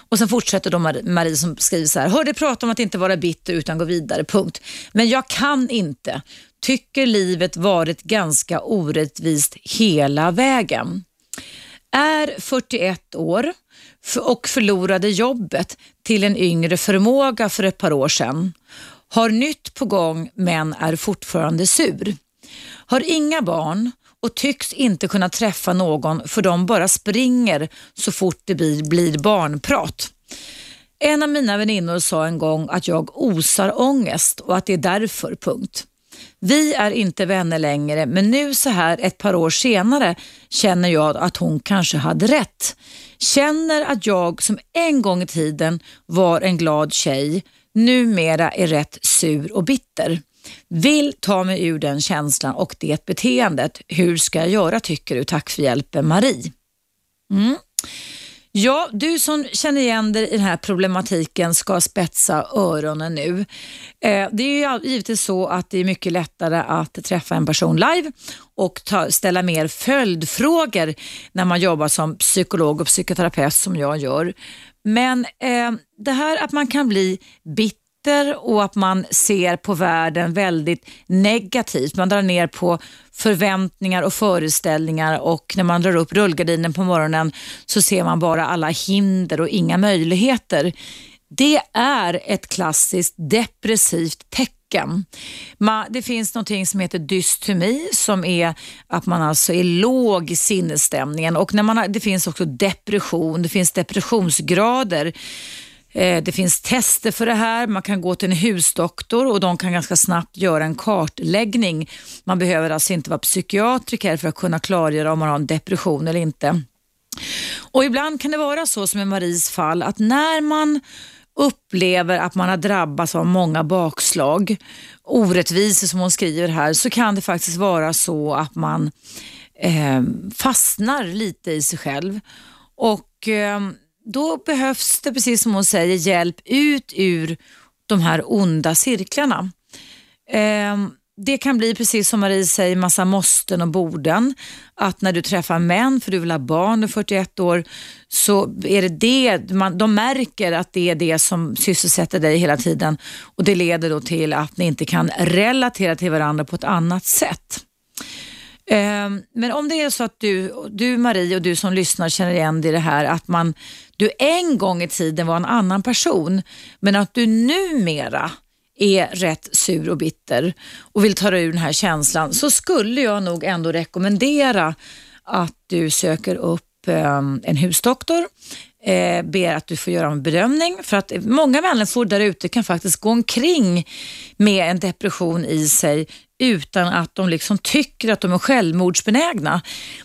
Och Sen fortsätter då Marie som skriver så här. Hör dig prata om att inte vara bitter utan gå vidare, punkt. Men jag kan inte. Tycker livet varit ganska orättvist hela vägen. Är 41 år och förlorade jobbet till en yngre förmåga för ett par år sedan har nytt på gång men är fortfarande sur. Har inga barn och tycks inte kunna träffa någon för de bara springer så fort det blir, blir barnprat. En av mina väninnor sa en gång att jag osar ångest och att det är därför, punkt. Vi är inte vänner längre men nu så här ett par år senare känner jag att hon kanske hade rätt. Känner att jag som en gång i tiden var en glad tjej numera är rätt sur och bitter. Vill ta mig ur den känslan och det beteendet. Hur ska jag göra tycker du? Tack för hjälpen Marie. Mm. Ja, du som känner igen dig i den här problematiken ska spetsa öronen nu. Eh, det är ju givetvis så att det är mycket lättare att träffa en person live och ta, ställa mer följdfrågor när man jobbar som psykolog och psykoterapeut som jag gör. Men eh, det här att man kan bli bitter och att man ser på världen väldigt negativt. Man drar ner på förväntningar och föreställningar och när man drar upp rullgardinen på morgonen så ser man bara alla hinder och inga möjligheter. Det är ett klassiskt depressivt tecken tecken. det finns något som heter dystemi som är att man alltså är låg i sinnesstämningen och när man har, det finns också depression, det finns depressionsgrader. Eh, det finns tester för det här. Man kan gå till en husdoktor och de kan ganska snabbt göra en kartläggning. Man behöver alltså inte vara psykiatriker för att kunna klargöra om man har en depression eller inte. Och ibland kan det vara så som i Maries fall att när man upplever att man har drabbats av många bakslag, orättvisor som hon skriver här, så kan det faktiskt vara så att man eh, fastnar lite i sig själv. Och eh, då behövs det, precis som hon säger, hjälp ut ur de här onda cirklarna. Eh, det kan bli precis som Marie säger, massa måsten och borden. Att när du träffar män, för du vill ha barn, du är 41 år, så är det det, man, de märker att det är det som sysselsätter dig hela tiden och det leder då till att ni inte kan relatera till varandra på ett annat sätt. Ehm, men om det är så att du, du Marie och du som lyssnar känner igen dig i det här att man, du en gång i tiden var en annan person men att du numera är rätt sur och bitter och vill ta dig ur den här känslan så skulle jag nog ändå rekommendera att du söker upp ehm, en husdoktor eh, ber att du får göra en bedömning för att många människor där ute kan faktiskt gå omkring med en depression i sig utan att de liksom tycker att de är självmordsbenägna.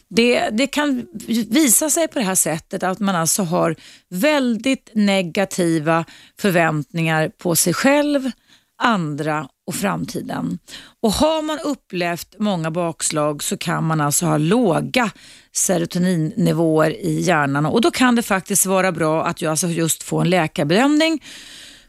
Det, det kan visa sig på det här sättet att man alltså har väldigt negativa förväntningar på sig själv, andra och framtiden. Och har man upplevt många bakslag så kan man alltså ha låga serotoninnivåer i hjärnan och då kan det faktiskt vara bra att alltså just få en läkarbedömning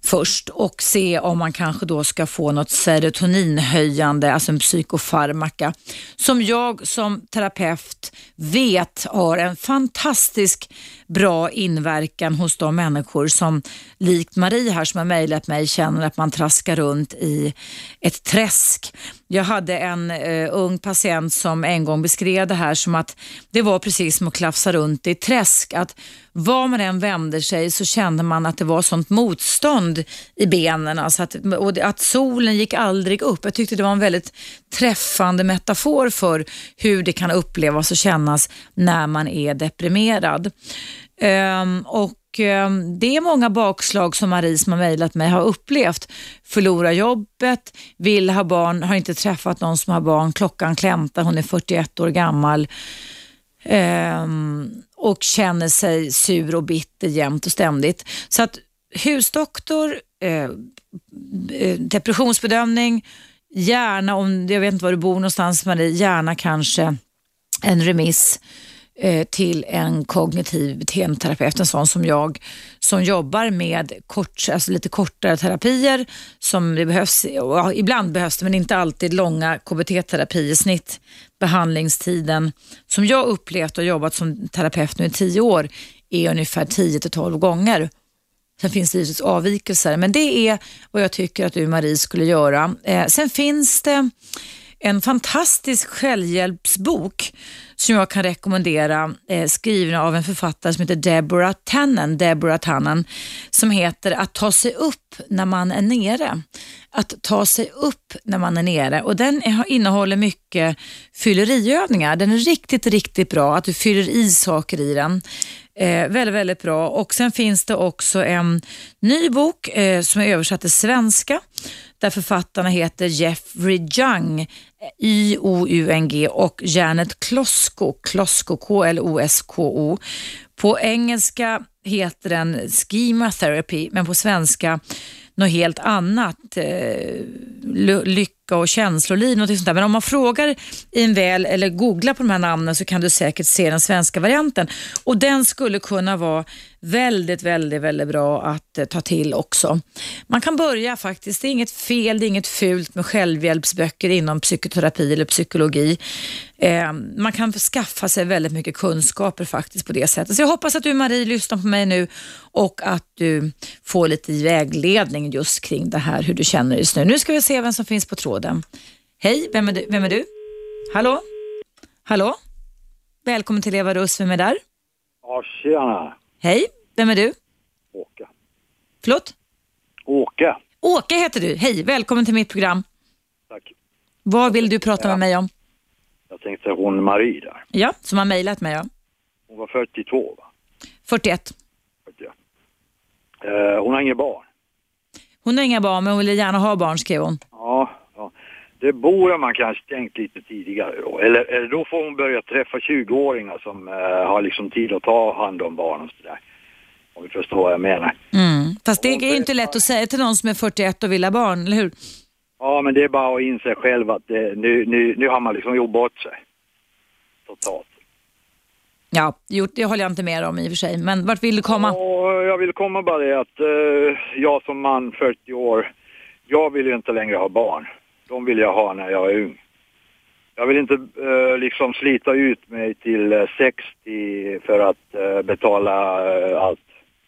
först och se om man kanske då ska få något serotoninhöjande, alltså en psykofarmaka, som jag som terapeut vet har en fantastisk bra inverkan hos de människor som likt Marie här som har mejlat mig känner att man traskar runt i ett träsk. Jag hade en eh, ung patient som en gång beskrev det här som att det var precis som att klafsa runt i ett träsk. Att var man än vände sig så kände man att det var sånt motstånd i benen. Alltså att, och att solen gick aldrig upp. Jag tyckte det var en väldigt träffande metafor för hur det kan upplevas och kännas när man är deprimerad. Ehm, och Ehm, det är många bakslag som Marie som har mejlat mig har upplevt. Förlora jobbet, vill ha barn, har inte träffat någon som har barn, klockan klämtar, hon är 41 år gammal ehm, och känner sig sur och bitter jämt och ständigt. Så att husdoktor, eh, eh, depressionsbedömning, gärna om, jag vet inte var du bor någonstans Marie, gärna kanske en remiss Eh, till en kognitiv beteendeterapeut, en sån som jag, som jobbar med kort, alltså lite kortare terapier som det behövs, ja, ibland behövs det men inte alltid långa KBT-terapier, snitt behandlingstiden som jag upplevt och jobbat som terapeut nu i tio år är ungefär 10 till 12 gånger. Sen finns det givetvis avvikelser, men det är vad jag tycker att du Marie skulle göra. Eh, sen finns det en fantastisk självhjälpsbok som jag kan rekommendera, eh, skriven av en författare som heter Deborah Tannen, Deborah Tannen, som heter Att ta sig upp när man är nere. Att ta sig upp när man är nere och den innehåller mycket fylleriövningar. Den är riktigt, riktigt bra, att du fyller i saker i den. Eh, väldigt, väldigt bra. Och Sen finns det också en ny bok eh, som är översatt till svenska där författarna heter Jeffrey Jung, i, O, U, N, G och Janet Klosko, Klosko, K-L-O-S-K-O. På engelska heter den Schema Therapy, men på svenska något helt annat. Eh, lycka och känsloliv, något sånt där. Men om man frågar i en väl eller googlar på de här namnen så kan du säkert se den svenska varianten. Och den skulle kunna vara väldigt, väldigt, väldigt bra att eh, ta till också. Man kan börja faktiskt, det är inget fel, det är inget fult med självhjälpsböcker inom psykoterapi eller psykologi. Eh, man kan skaffa sig väldigt mycket kunskaper faktiskt på det sättet. Så jag hoppas att du Marie lyssnar på mig nu och att du får lite vägledning just kring det här, hur du känner just nu. Nu ska vi se vem som finns på tråden. Hej, vem är du? Vem är du? Hallå? Hallå? Välkommen till Eva Russ, vem är där? Ja, tjena. Hej, vem är du? Åke. Förlåt? Åke. Åke heter du. Hej, välkommen till mitt program. Tack. Vad vill du prata med mig om? Jag tänkte hon Marie där. Ja, som har mejlat mig. Ja. Hon var 42 va? 41. 41. Eh, hon har inga barn. Hon har inga barn men hon vill gärna ha barn skrev hon. Ja, ja. Det borde man kanske tänkt lite tidigare då. Eller, eller då får hon börja träffa 20-åringar som eh, har liksom tid att ta hand om barn och sådär. Om vi förstår vad jag menar. Mm. Fast det är ju inte lätt att säga till någon som är 41 och vill ha barn, eller hur? Ja, men det är bara att inse själv att det, nu, nu, nu har man liksom gjort bort sig. Totalt. Ja, det håller jag inte med om i och för sig. Men vart vill du komma? Och jag vill komma bara det att eh, jag som man, 40 år, jag vill ju inte längre ha barn. De vill jag ha när jag är ung. Jag vill inte eh, liksom slita ut mig till eh, 60 för att eh, betala eh, allt.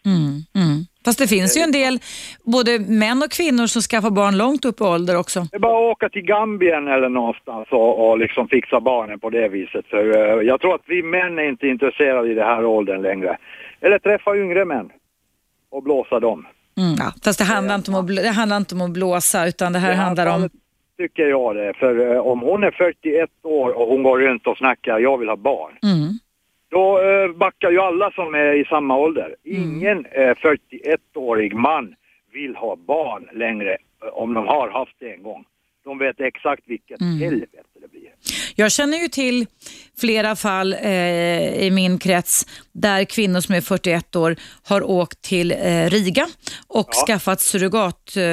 Mm, mm. Fast det finns ju en del, både män och kvinnor som skaffar barn långt upp i ålder också. Det är bara att åka till Gambien eller någonstans och, och liksom fixa barnen på det viset. För eh, jag tror att vi män är inte intresserade i den här åldern längre. Eller träffa yngre män och blåsa dem. Mm. Ja, fast det handlar, inte om att, det handlar inte om att blåsa utan det här det här handlar om... tycker jag det. För eh, om hon är 41 år och hon går runt och snackar jag vill ha barn. Mm. Då eh, backar ju alla som är i samma ålder. Mm. Ingen eh, 41-årig man vill ha barn längre eh, om de har haft det en gång. De vet exakt vilket Mm. helvete det blir. Jag känner ju till flera fall eh, i min krets där kvinnor som är 41 år har åkt till eh, Riga och skaffat surrogat, eh,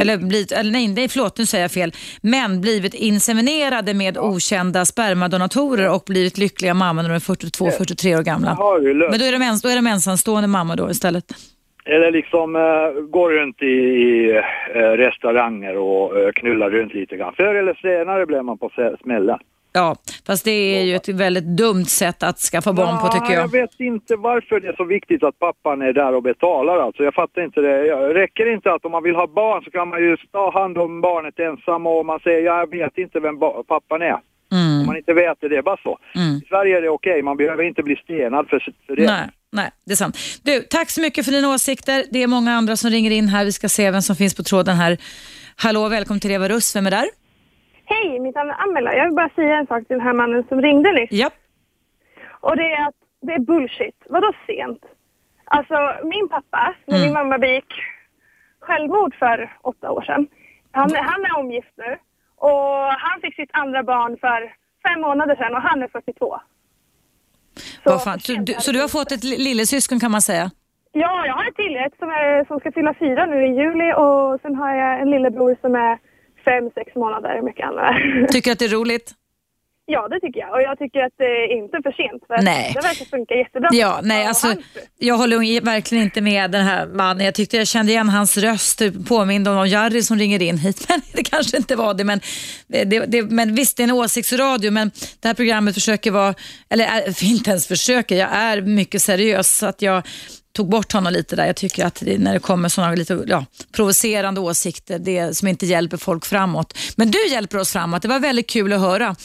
eller blivit, eller nej, nej förlåt nu säger jag fel, men blivit inseminerade med okända spermadonatorer och blivit lyckliga mammor när de är 42-43 år gamla. Men då är, de ens, då är de ensamstående mammor då istället. Eller liksom eh, går runt i, i eh, restauranger och eh, knullar runt lite grann. Förr eller senare blir man på smällen. Ja, fast det är ju ett väldigt dumt sätt att skaffa barn på tycker jag. Jag vet inte varför det är så viktigt att pappan är där och betalar alltså. Jag fattar inte det. Jag- Räcker inte att om man vill ha barn så kan man ju ta hand om barnet ensam och man säger jag vet inte vem pappan är. Om man inte vet det, det är bara så. Mm. I Sverige är det okej, man behöver inte bli stenad för, för det. Nej, nej, det är sant. Du, tack så mycket för dina åsikter. Det är många andra som ringer in här. Vi ska se vem som finns på tråden här. Hallå, välkommen till Eva Russ. Vem är där? Hej, mitt namn är Amela. Jag vill bara säga en sak till den här mannen som ringde nyss. Ja. Och det är att det är bullshit. Vadå sent? Alltså, min pappa, när min mamma begick självmord för åtta år sedan. Han, han är omgift nu. Och han fick sitt andra barn för fem månader sedan och han är 42. Fan. Så, du, så du har fått ett li- lillasyskon kan man säga? Ja, jag har ett till ett som, är, som ska fylla fyra nu i juli och sen har jag en lillebror som är fem, sex månader mycket annat. Tycker att det är roligt? Ja, det tycker jag. Och jag tycker att det är inte för sent. För Nej. Det verkar funka jättebra. Ja, nej alltså jag håller verkligen inte med den här mannen. Jag tyckte jag kände igen hans röst, typ påminde om någon Jari som ringer in hit. Men det kanske inte var det. Men, det, det, men visst, det är en åsiktsradio, men det här programmet försöker vara, eller inte ens försöker, jag är mycket seriös. Så att jag tog bort honom lite där. Jag tycker att det, när det kommer sådana lite ja, provocerande åsikter, det som inte hjälper folk framåt. Men du hjälper oss framåt. Det var väldigt kul att höra. Att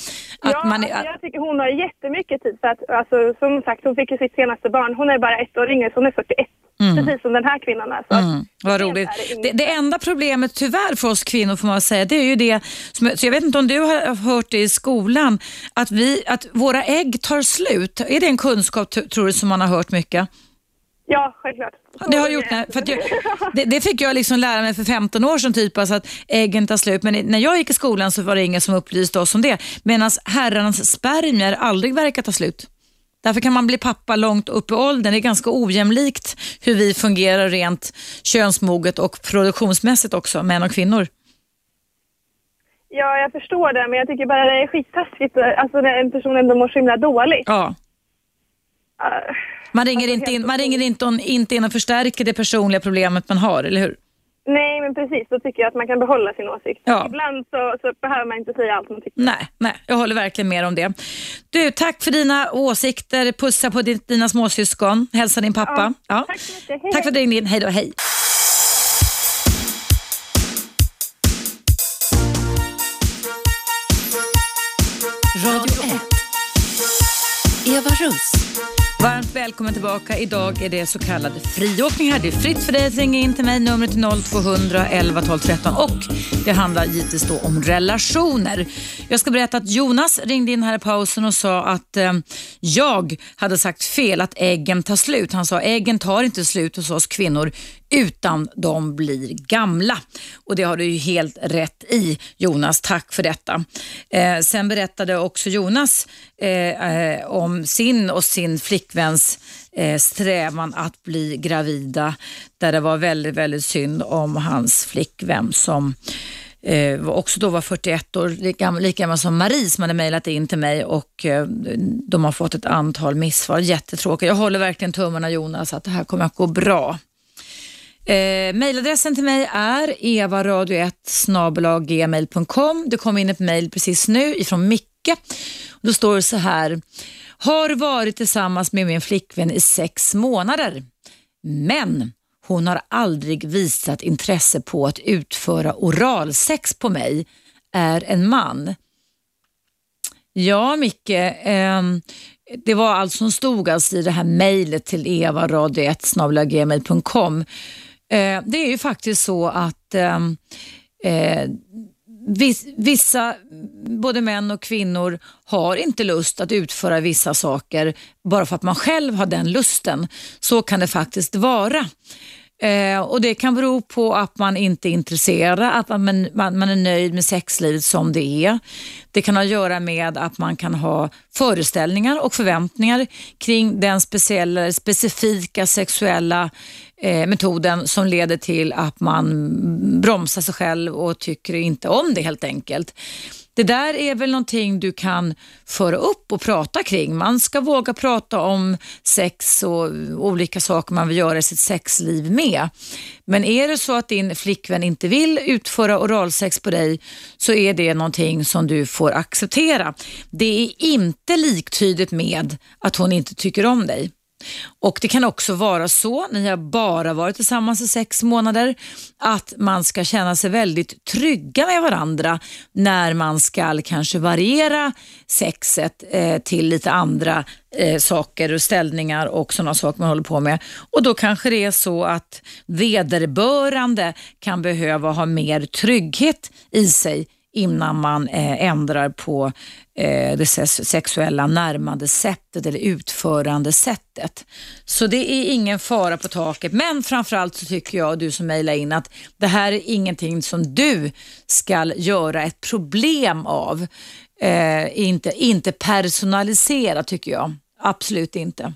ja, man, alltså, jag tycker hon har jättemycket tid. För att, alltså, som sagt, hon fick ju sitt senaste barn. Hon är bara ett år yngre, så hon är 41. Precis som den här kvinnan är. Så Mm, vad roligt. det Det, enda problemet tyvärr för oss kvinnor får man säga, det är ju det, som, så jag vet inte om du har hört det i skolan, att, vi, att våra ägg tar slut. Är det en kunskap tror du som man har hört mycket? Ja, självklart. Det har gjort, nej, för jag, det, det fick jag liksom lära mig för 15 år sedan, typ, alltså att äggen tar slut. Men när jag gick i skolan så var det ingen som upplyste oss om det. Medan herrarnas spermier aldrig verkar ta slut. Därför kan man bli pappa långt upp i åldern. Det är ganska ojämlikt hur vi fungerar rent könsmoget och produktionsmässigt också, män och kvinnor. Ja, jag förstår det, men jag tycker bara det är skittaskigt. Alltså när en person ändå mår så himla dåligt. Ja. Uh, Man ringer, Alltså, inte, in, man ringer inte, on, inte in och förstärker det personliga problemet man har, eller hur? nej, men precis. Då tycker jag att man kan behålla sin åsikt. Ja. Ibland så, så behöver man inte säga allt man tycker. Nej, nej, jag håller verkligen med om det. Du, tack för dina åsikter. Pussa på din, dina småsyskon. Hälsa din pappa. Ja. Tack så mycket. Hej, Tack för att du ringde in. Hej då, hej. Radio 1. Eva Russ. Varmt välkommen tillbaka. Idag är det så kallad friåkning här. Det är fritt för dig att ringa in till mig. Numret är 0200 11 12 13 och det handlar givetvis då om relationer. Jag ska berätta att Jonas ringde in här i pausen och sa att eh, jag hade sagt fel, att äggen tar slut. Han sa äggen tar inte slut hos oss kvinnor utan de blir gamla. Och det har du ju helt rätt i Jonas. Tack för detta. Eh, sen berättade också Jonas eh, eh om sin och sin flickväns eh, strävan att bli gravida där det var väldigt, väldigt synd om hans flickvän som eh, också då var 41 år, lika, lika gammal som Marie som hade mejlat in till mig och eh, de har fått ett antal missvar. Jättetråkigt. Jag håller verkligen tummarna Jonas att det här kommer att gå bra. Eh, mailadressen till mig är evaradio1 Det kom in ett mail precis nu ifrån Micke. Då står det så här. Har varit tillsammans med min flickvän i sex månader. Men hon har aldrig visat intresse på att utföra oralsex på mig. Är en man. Ja, Micke. Eh, det var allt som stod alltså i det här mejlet till evaradio1 Eh, det är ju faktiskt så att ehm, eh, vissa, både män och kvinnor, har inte lust att utföra vissa saker bara för att man själv har den lusten. Så kan det faktiskt vara. Eh, och Det kan bero på att man inte är intresserad, att man, man, man, är nöjd med sexlivet som det är. Det kan ha att göra med att man kan ha föreställningar och förväntningar kring den speciella, specifika sexuella eh, metoden som leder till att man bromsar sig själv och tycker inte om det helt enkelt. Det där är väl någonting du kan föra upp och prata kring. Man ska våga prata om sex och olika saker man vill göra i sitt sexliv med. Men är det så att din flickvän inte vill utföra oralsex på dig så är det någonting som du får acceptera. Det är inte liktydigt med att hon inte tycker om dig. Och Det kan också vara så, ni har bara varit tillsammans i sex månader, att man ska känna sig väldigt trygga med varandra när man ska kanske variera sexet eh, till lite andra eh, saker och ställningar och sådana saker man håller på med. Och Då kanske det är så att vederbörande kan behöva ha mer trygghet i sig innan man eh, ändrar på eh, Eh, det sexuella närmande sättet eller utförande sättet. Så det är ingen fara på taket. Men framförallt så tycker jag, du som mejlar in, att det här är ingenting som du ska göra ett problem av. Eh, inte, inte personalisera tycker jag. Absolut inte.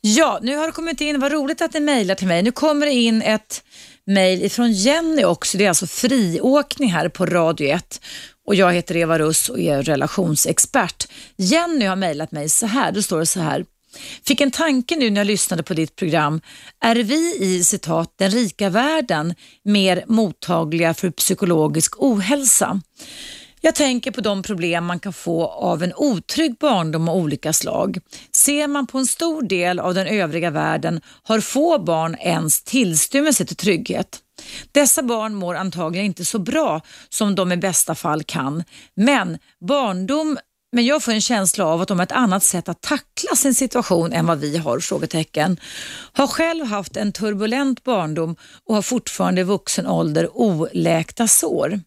Ja, nu har det kommit in, vad roligt att ni mejlar till mig. Nu kommer det in ett mejl ifrån Jenny också. Det är alltså friåkning här på Radio 1 och jag heter Eva Russ och är relationsexpert. Jenny har mejlat mig så här, då står det så här. Fick en tanke nu när jag lyssnade på ditt program. Är vi i citat den rika världen mer mottagliga för psykologisk ohälsa? Jag tänker på de problem man kan få av en otrygg barndom av olika slag. Ser man på en stor del av den övriga världen har få barn ens tillstymmelse till trygghet. Dessa barn mår antagligen inte så bra som de i bästa fall kan, men barndom men jag får en känsla av att de har ett annat sätt att tackla sin situation än vad vi har? Frågetecken. Har själv haft en turbulent barndom och har fortfarande i vuxen ålder oläkta sår.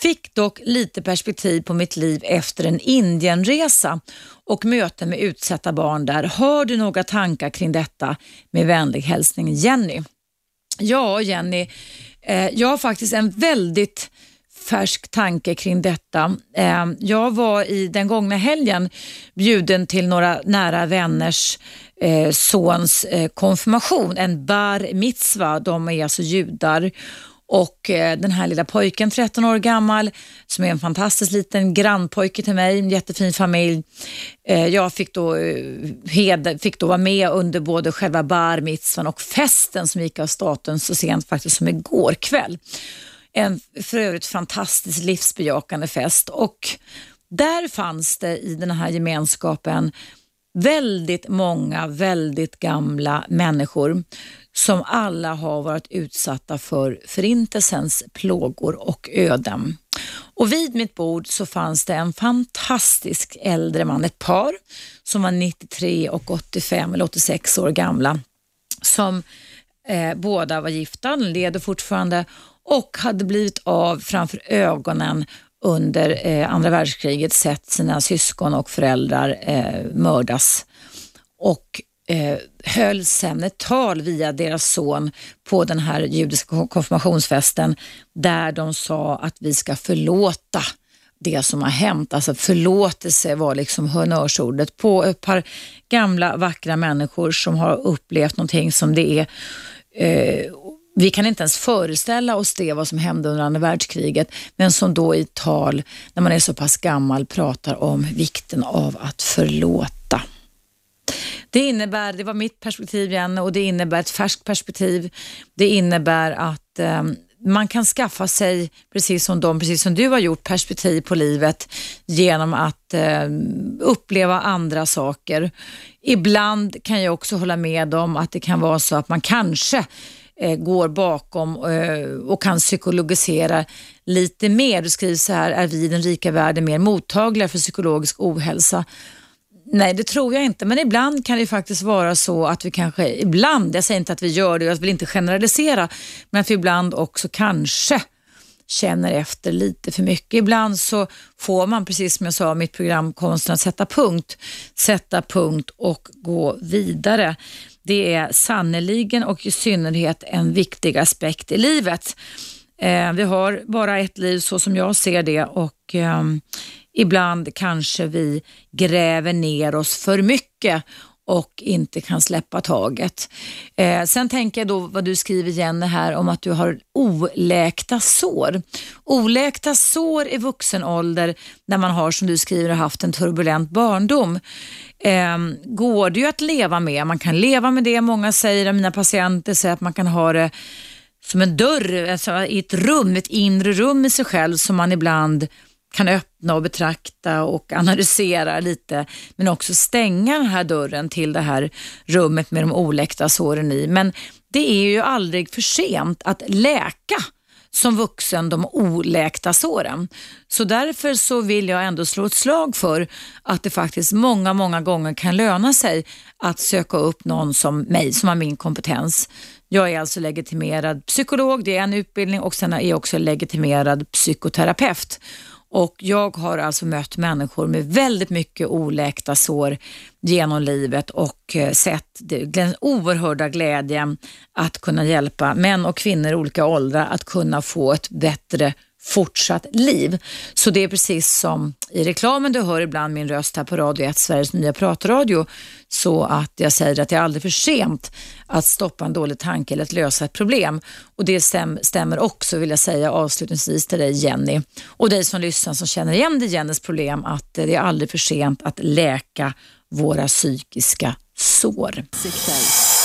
Fick dock lite perspektiv på mitt liv efter en Indienresa och möte med utsatta barn där. Har du några tankar kring detta? Med vänlig hälsning Jenny. Ja, Jenny, eh, jag har faktiskt en väldigt färsk tanke kring detta. Eh, jag var i den gångna helgen bjuden till några nära vänners eh, sons eh, konfirmation, en bar mitzva. De är alltså judar och eh, den här lilla pojken, 13 år gammal, som är en fantastisk liten grannpojke till mig, en jättefin familj. Eh, jag fick då, eh, fick då vara med under både själva bar mitzvan och festen som gick av staten så sent faktiskt som igår kväll. En för övrigt fantastiskt livsbejakande fest och där fanns det i den här gemenskapen väldigt många väldigt gamla människor som alla har varit utsatta för förintelsens plågor och öden. Och vid mitt bord så fanns det en fantastisk äldre man, ett par som var 93 och 85 eller 86 år gamla som eh, båda var gifta, leder fortfarande och hade blivit av framför ögonen under eh, andra världskriget sett sina syskon och föräldrar eh, mördas och eh, höll sen ett tal via deras son på den här judiska konfirmationsfesten där de sa att vi ska förlåta det som har hänt. Alltså förlåtelse var liksom honnörsordet på ett par gamla vackra människor som har upplevt någonting som det är eh, vi kan inte ens föreställa oss det, vad som hände under andra världskriget, men som då i tal, när man är så pass gammal, pratar om vikten av att förlåta. Det innebär, det var mitt perspektiv igen och det innebär ett färskt perspektiv. Det innebär att eh, man kan skaffa sig, precis som de, precis som du har gjort, perspektiv på livet genom att eh, uppleva andra saker. Ibland kan jag också hålla med om att det kan vara så att man kanske Eh, går bakom eh, och kan psykologisera lite mer. Du skriver så här, är vi i den rika världen mer mottagliga för psykologisk ohälsa? Nej, det tror jag inte, men ibland kan det faktiskt vara så att vi kanske, ibland, jag säger inte att vi gör det, jag vill inte generalisera, men att vi ibland också kanske känner efter lite för mycket. Ibland så får man, precis som jag sa i mitt program Konsten att sätta punkt, sätta punkt och gå vidare. Det är sannoliken och i synnerhet en viktig aspekt i livet. Eh, vi har bara ett liv så som jag ser det och eh, ibland kanske vi gräver ner oss för mycket och inte kan släppa taget. Eh, sen tänker jag då vad du skriver Jenny här om att du har oläkta sår. Oläkta sår i vuxen ålder när man har som du skriver haft en turbulent barndom eh, går det ju att leva med. Man kan leva med det. Många säger, mina patienter säger att man kan ha det som en dörr, alltså i ett rum, ett inre rum i sig själv som man ibland kan öppna och betrakta och analysera lite, men också stänga den här dörren till det här rummet med de oläkta såren i. Men det är ju aldrig för sent att läka som vuxen de oläkta såren. Så därför så vill jag ändå slå ett slag för att det faktiskt många, många gånger kan löna sig att söka upp någon som mig som har min kompetens. Jag är alltså legitimerad psykolog, det är en utbildning och sen är jag också legitimerad psykoterapeut. Och jag har alltså mött människor med väldigt mycket oläkta sår genom livet och eh, sett den oerhörda glädjen att kunna hjälpa män och kvinnor i olika åldrar att kunna få ett bättre fortsatt liv. Så det är precis som i reklamen du hör ibland min röst här på Radio 1, Sveriges nya pratradio, så att jag säger att det är aldrig för sent att stoppa en dålig tanke eller att lösa ett problem. Och det stäm, stämmer också, vill jag säga avslutningsvis till dig Jenny och dig som lyssnar som känner igen dig Jennys problem, att det är aldrig för sent att läka våra psykiska sår. Radio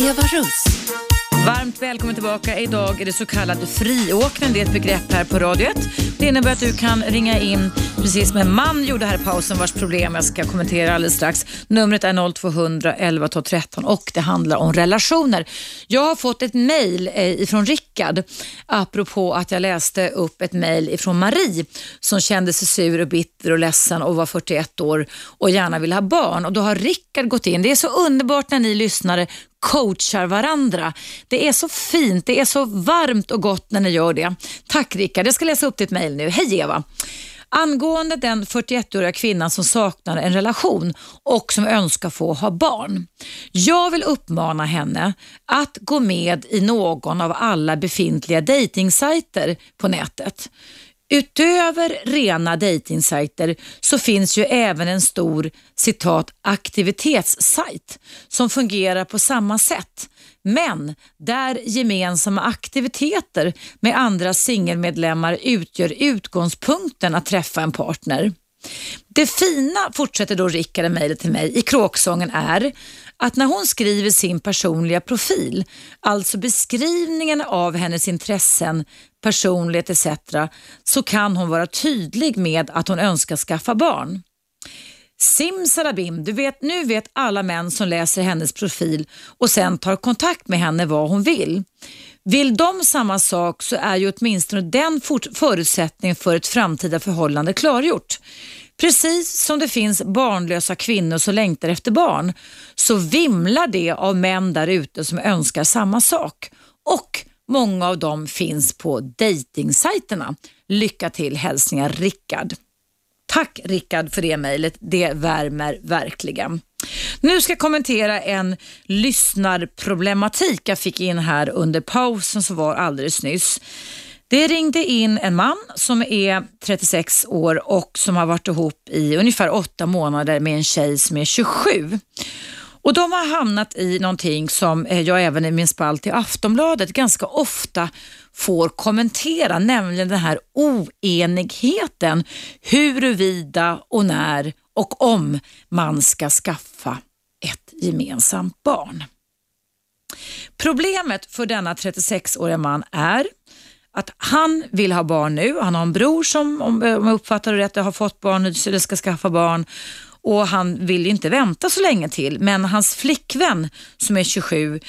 Eva Russ. Varmt välkommen tillbaka. Idag är det så kallad friåkning. Det är ett begrepp här på Radio 1. Det innebär att du kan ringa in, precis som en man gjorde här i pausen vars problem jag ska kommentera alldeles strax. Numret är 0200 11 12 13 och det handlar om relationer. Jag har fått ett mejl eh, ifrån Rickard apropå att jag läste upp ett mejl ifrån Marie som kände sig sur och bitter och ledsen och var 41 år och gärna ville ha barn. Och Då har Rickard gått in. Det är så underbart när ni lyssnare coachar varandra. Det är så fint, det är så varmt och gott när ni gör det. Tack Rickard, jag ska läsa upp ditt mejl nu. Hej Eva! Angående den 41-åriga kvinnan som saknar en relation och som önskar få ha barn. Jag vill uppmana henne att gå med i någon av alla befintliga dejtingsajter på nätet. Utöver rena dejtingsajter så finns ju även en stor citat aktivitetssajt som fungerar på samma sätt men där gemensamma aktiviteter med andra singelmedlemmar utgör utgångspunkten att träffa en partner. Det fina, fortsätter då Rickard i mejlet till mig, i kråksången är att när hon skriver sin personliga profil, alltså beskrivningen av hennes intressen, personlighet etc. så kan hon vara tydlig med att hon önskar skaffa barn. Simsalabim, du vet, nu vet alla män som läser hennes profil och sen tar kontakt med henne vad hon vill. Vill de samma sak så är ju åtminstone den förutsättningen för ett framtida förhållande klargjort. Precis som det finns barnlösa kvinnor som längtar efter barn så vimlar det av män där ute som önskar samma sak. Och många av dem finns på dejtingsajterna. Lycka till hälsningar Rickard. Tack Rickard för det mejlet. Det värmer verkligen. Nu ska jag kommentera en lyssnarproblematik jag fick in här under pausen som var alldeles nyss. Det ringde in en man som är 36 år och som har varit ihop i ungefär åtta månader med en tjej som är 27. Och De har hamnat i någonting som eh, jag även i min spalt i Aftonbladet ganska ofta får kommentera, nämligen den här oenigheten huruvida och när och om man ska skaffa ett gemensamt barn. Problemet för denna 36-åriga man är att han vill ha barn nu. Han har en bror som, om jag uppfattar det rätt, har fått barn eller ska skaffa barn och han vill inte vänta så länge till. Men hans flickvän som är 27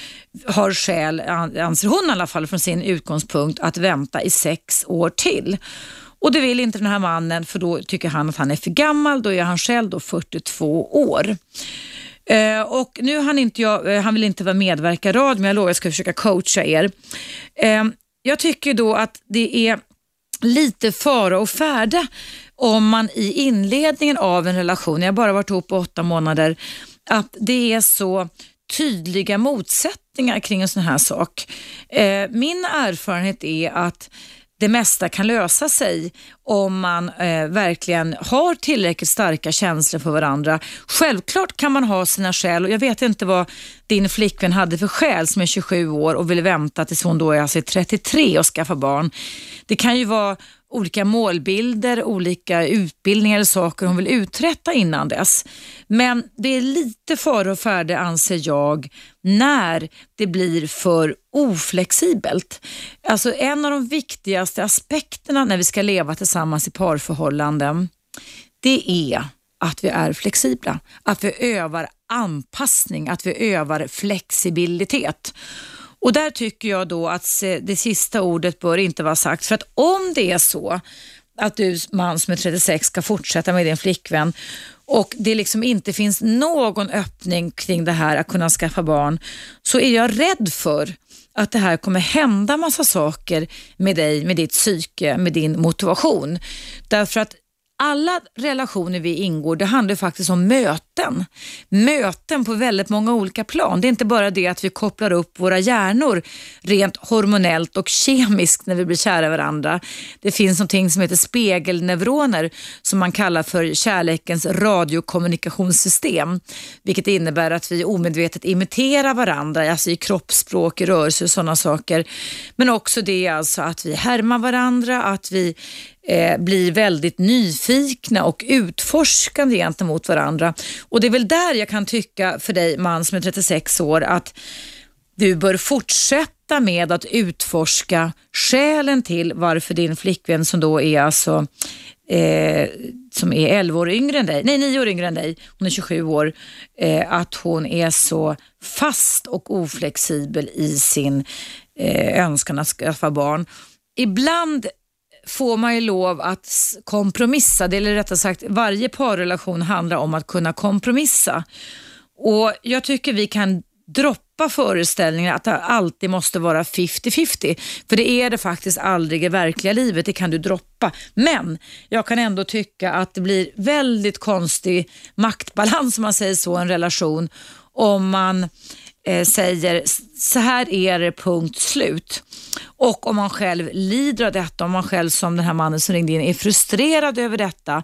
har skäl, anser hon i alla fall från sin utgångspunkt, att vänta i sex år till. Och det vill inte den här mannen för då tycker han att han är för gammal. Då är han själv då 42 år. Eh, och nu han inte jag, eh, han vill inte vara medverka radio, men jag lovar att jag ska försöka coacha er. Eh, jag tycker då att det är lite fara och färde om man i inledningen av en relation, jag har bara varit ihop på åtta månader, att det är så tydliga motsättningar kring en sån här sak. Eh, min erfarenhet är att det mesta kan lösa sig om man eh, verkligen har tillräckligt starka känslor för varandra. Självklart kan man ha sina skäl och jag vet inte vad din flickvän hade för skäl som är 27 år och vill vänta tills hon då är alltså 33 och skaffa barn. Det kan ju vara olika målbilder, olika utbildningar eller saker hon vill uträtta innan dess. Men det är lite före och färde anser jag när det blir för oflexibelt. Alltså en av de viktigaste aspekterna när vi ska leva tillsammans i parförhållanden, det är att vi är flexibla, att vi övar anpassning, att vi övar flexibilitet. Och där tycker jag då att det sista ordet bör inte vara sagt. För att om det är så att du man som är 36 ska fortsätta med din flickvän och det liksom inte finns någon öppning kring det här att kunna skaffa barn så är jag rädd för att det här kommer hända massa saker med dig, med ditt psyke, med din motivation. Därför att alla relationer vi ingår, det handlar faktiskt om möten. Möten på väldigt många olika plan. Det är inte bara det att vi kopplar upp våra hjärnor rent hormonellt och kemiskt när vi blir kära i varandra. Det finns någonting som heter spegelneuroner som man kallar för kärlekens radiokommunikationssystem. Vilket innebär att vi omedvetet imiterar varandra, alltså i kroppsspråk, i rörelser och sådana saker. Men också det alltså att vi härmar varandra, att vi eh, blir väldigt nyfikna och utforskande gentemot varandra. Och det är väl där jag kan tycka för dig man som är 36 år att du bör fortsätta med att utforska skälen till varför din flickvän som då är alltså eh, som är 11 år yngre än dig, nej 9 år yngre än dig, hon är 27 år, eh, att hon är så fast och oflexibel i sin eh, önskan att skaffa barn. Ibland får man ju lov att kompromissa, eller rättare sagt varje parrelation handlar om att kunna kompromissa. Och Jag tycker vi kan droppa föreställningen att det alltid måste vara 50-50. För det är det faktiskt aldrig i verkliga livet, det kan du droppa. Men jag kan ändå tycka att det blir väldigt konstig maktbalans, om man säger så, en relation om man eh, säger så här är det, punkt slut. Och om man själv lider av detta, om man själv som den här mannen som ringde in är frustrerad över detta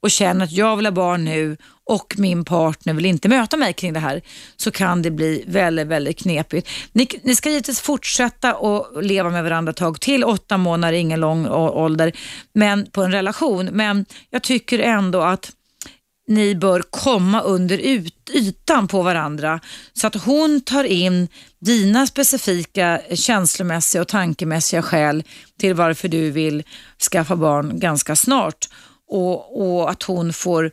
och känner att jag vill ha barn nu och min partner vill inte möta mig kring det här så kan det bli väldigt, väldigt knepigt. Ni, ni ska givetvis fortsätta att leva med varandra ett tag till. Åtta månader är ingen lång ålder men, på en relation, men jag tycker ändå att ni bör komma under ytan på varandra så att hon tar in dina specifika känslomässiga och tankemässiga skäl till varför du vill skaffa barn ganska snart och, och att hon får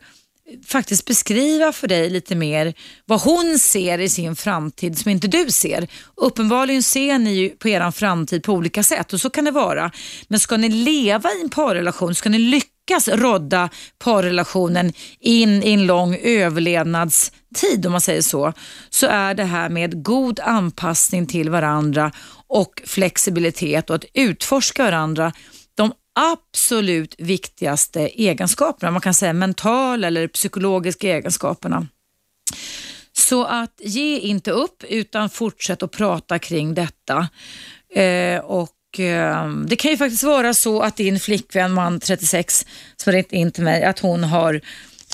faktiskt beskriva för dig lite mer vad hon ser i sin framtid som inte du ser. Uppenbarligen ser ni ju på er framtid på olika sätt och så kan det vara. Men ska ni leva i en parrelation, ska ni lyckas lyckas rodda parrelationen in i en lång överlevnadstid om man säger så, så är det här med god anpassning till varandra och flexibilitet och att utforska varandra de absolut viktigaste egenskaperna. Man kan säga mentala eller psykologiska egenskaperna. Så att ge inte upp utan fortsätt att prata kring detta. Eh, och Eh, det kan ju faktiskt vara så att din flickvän, man 36, som ringt in till mig, att hon har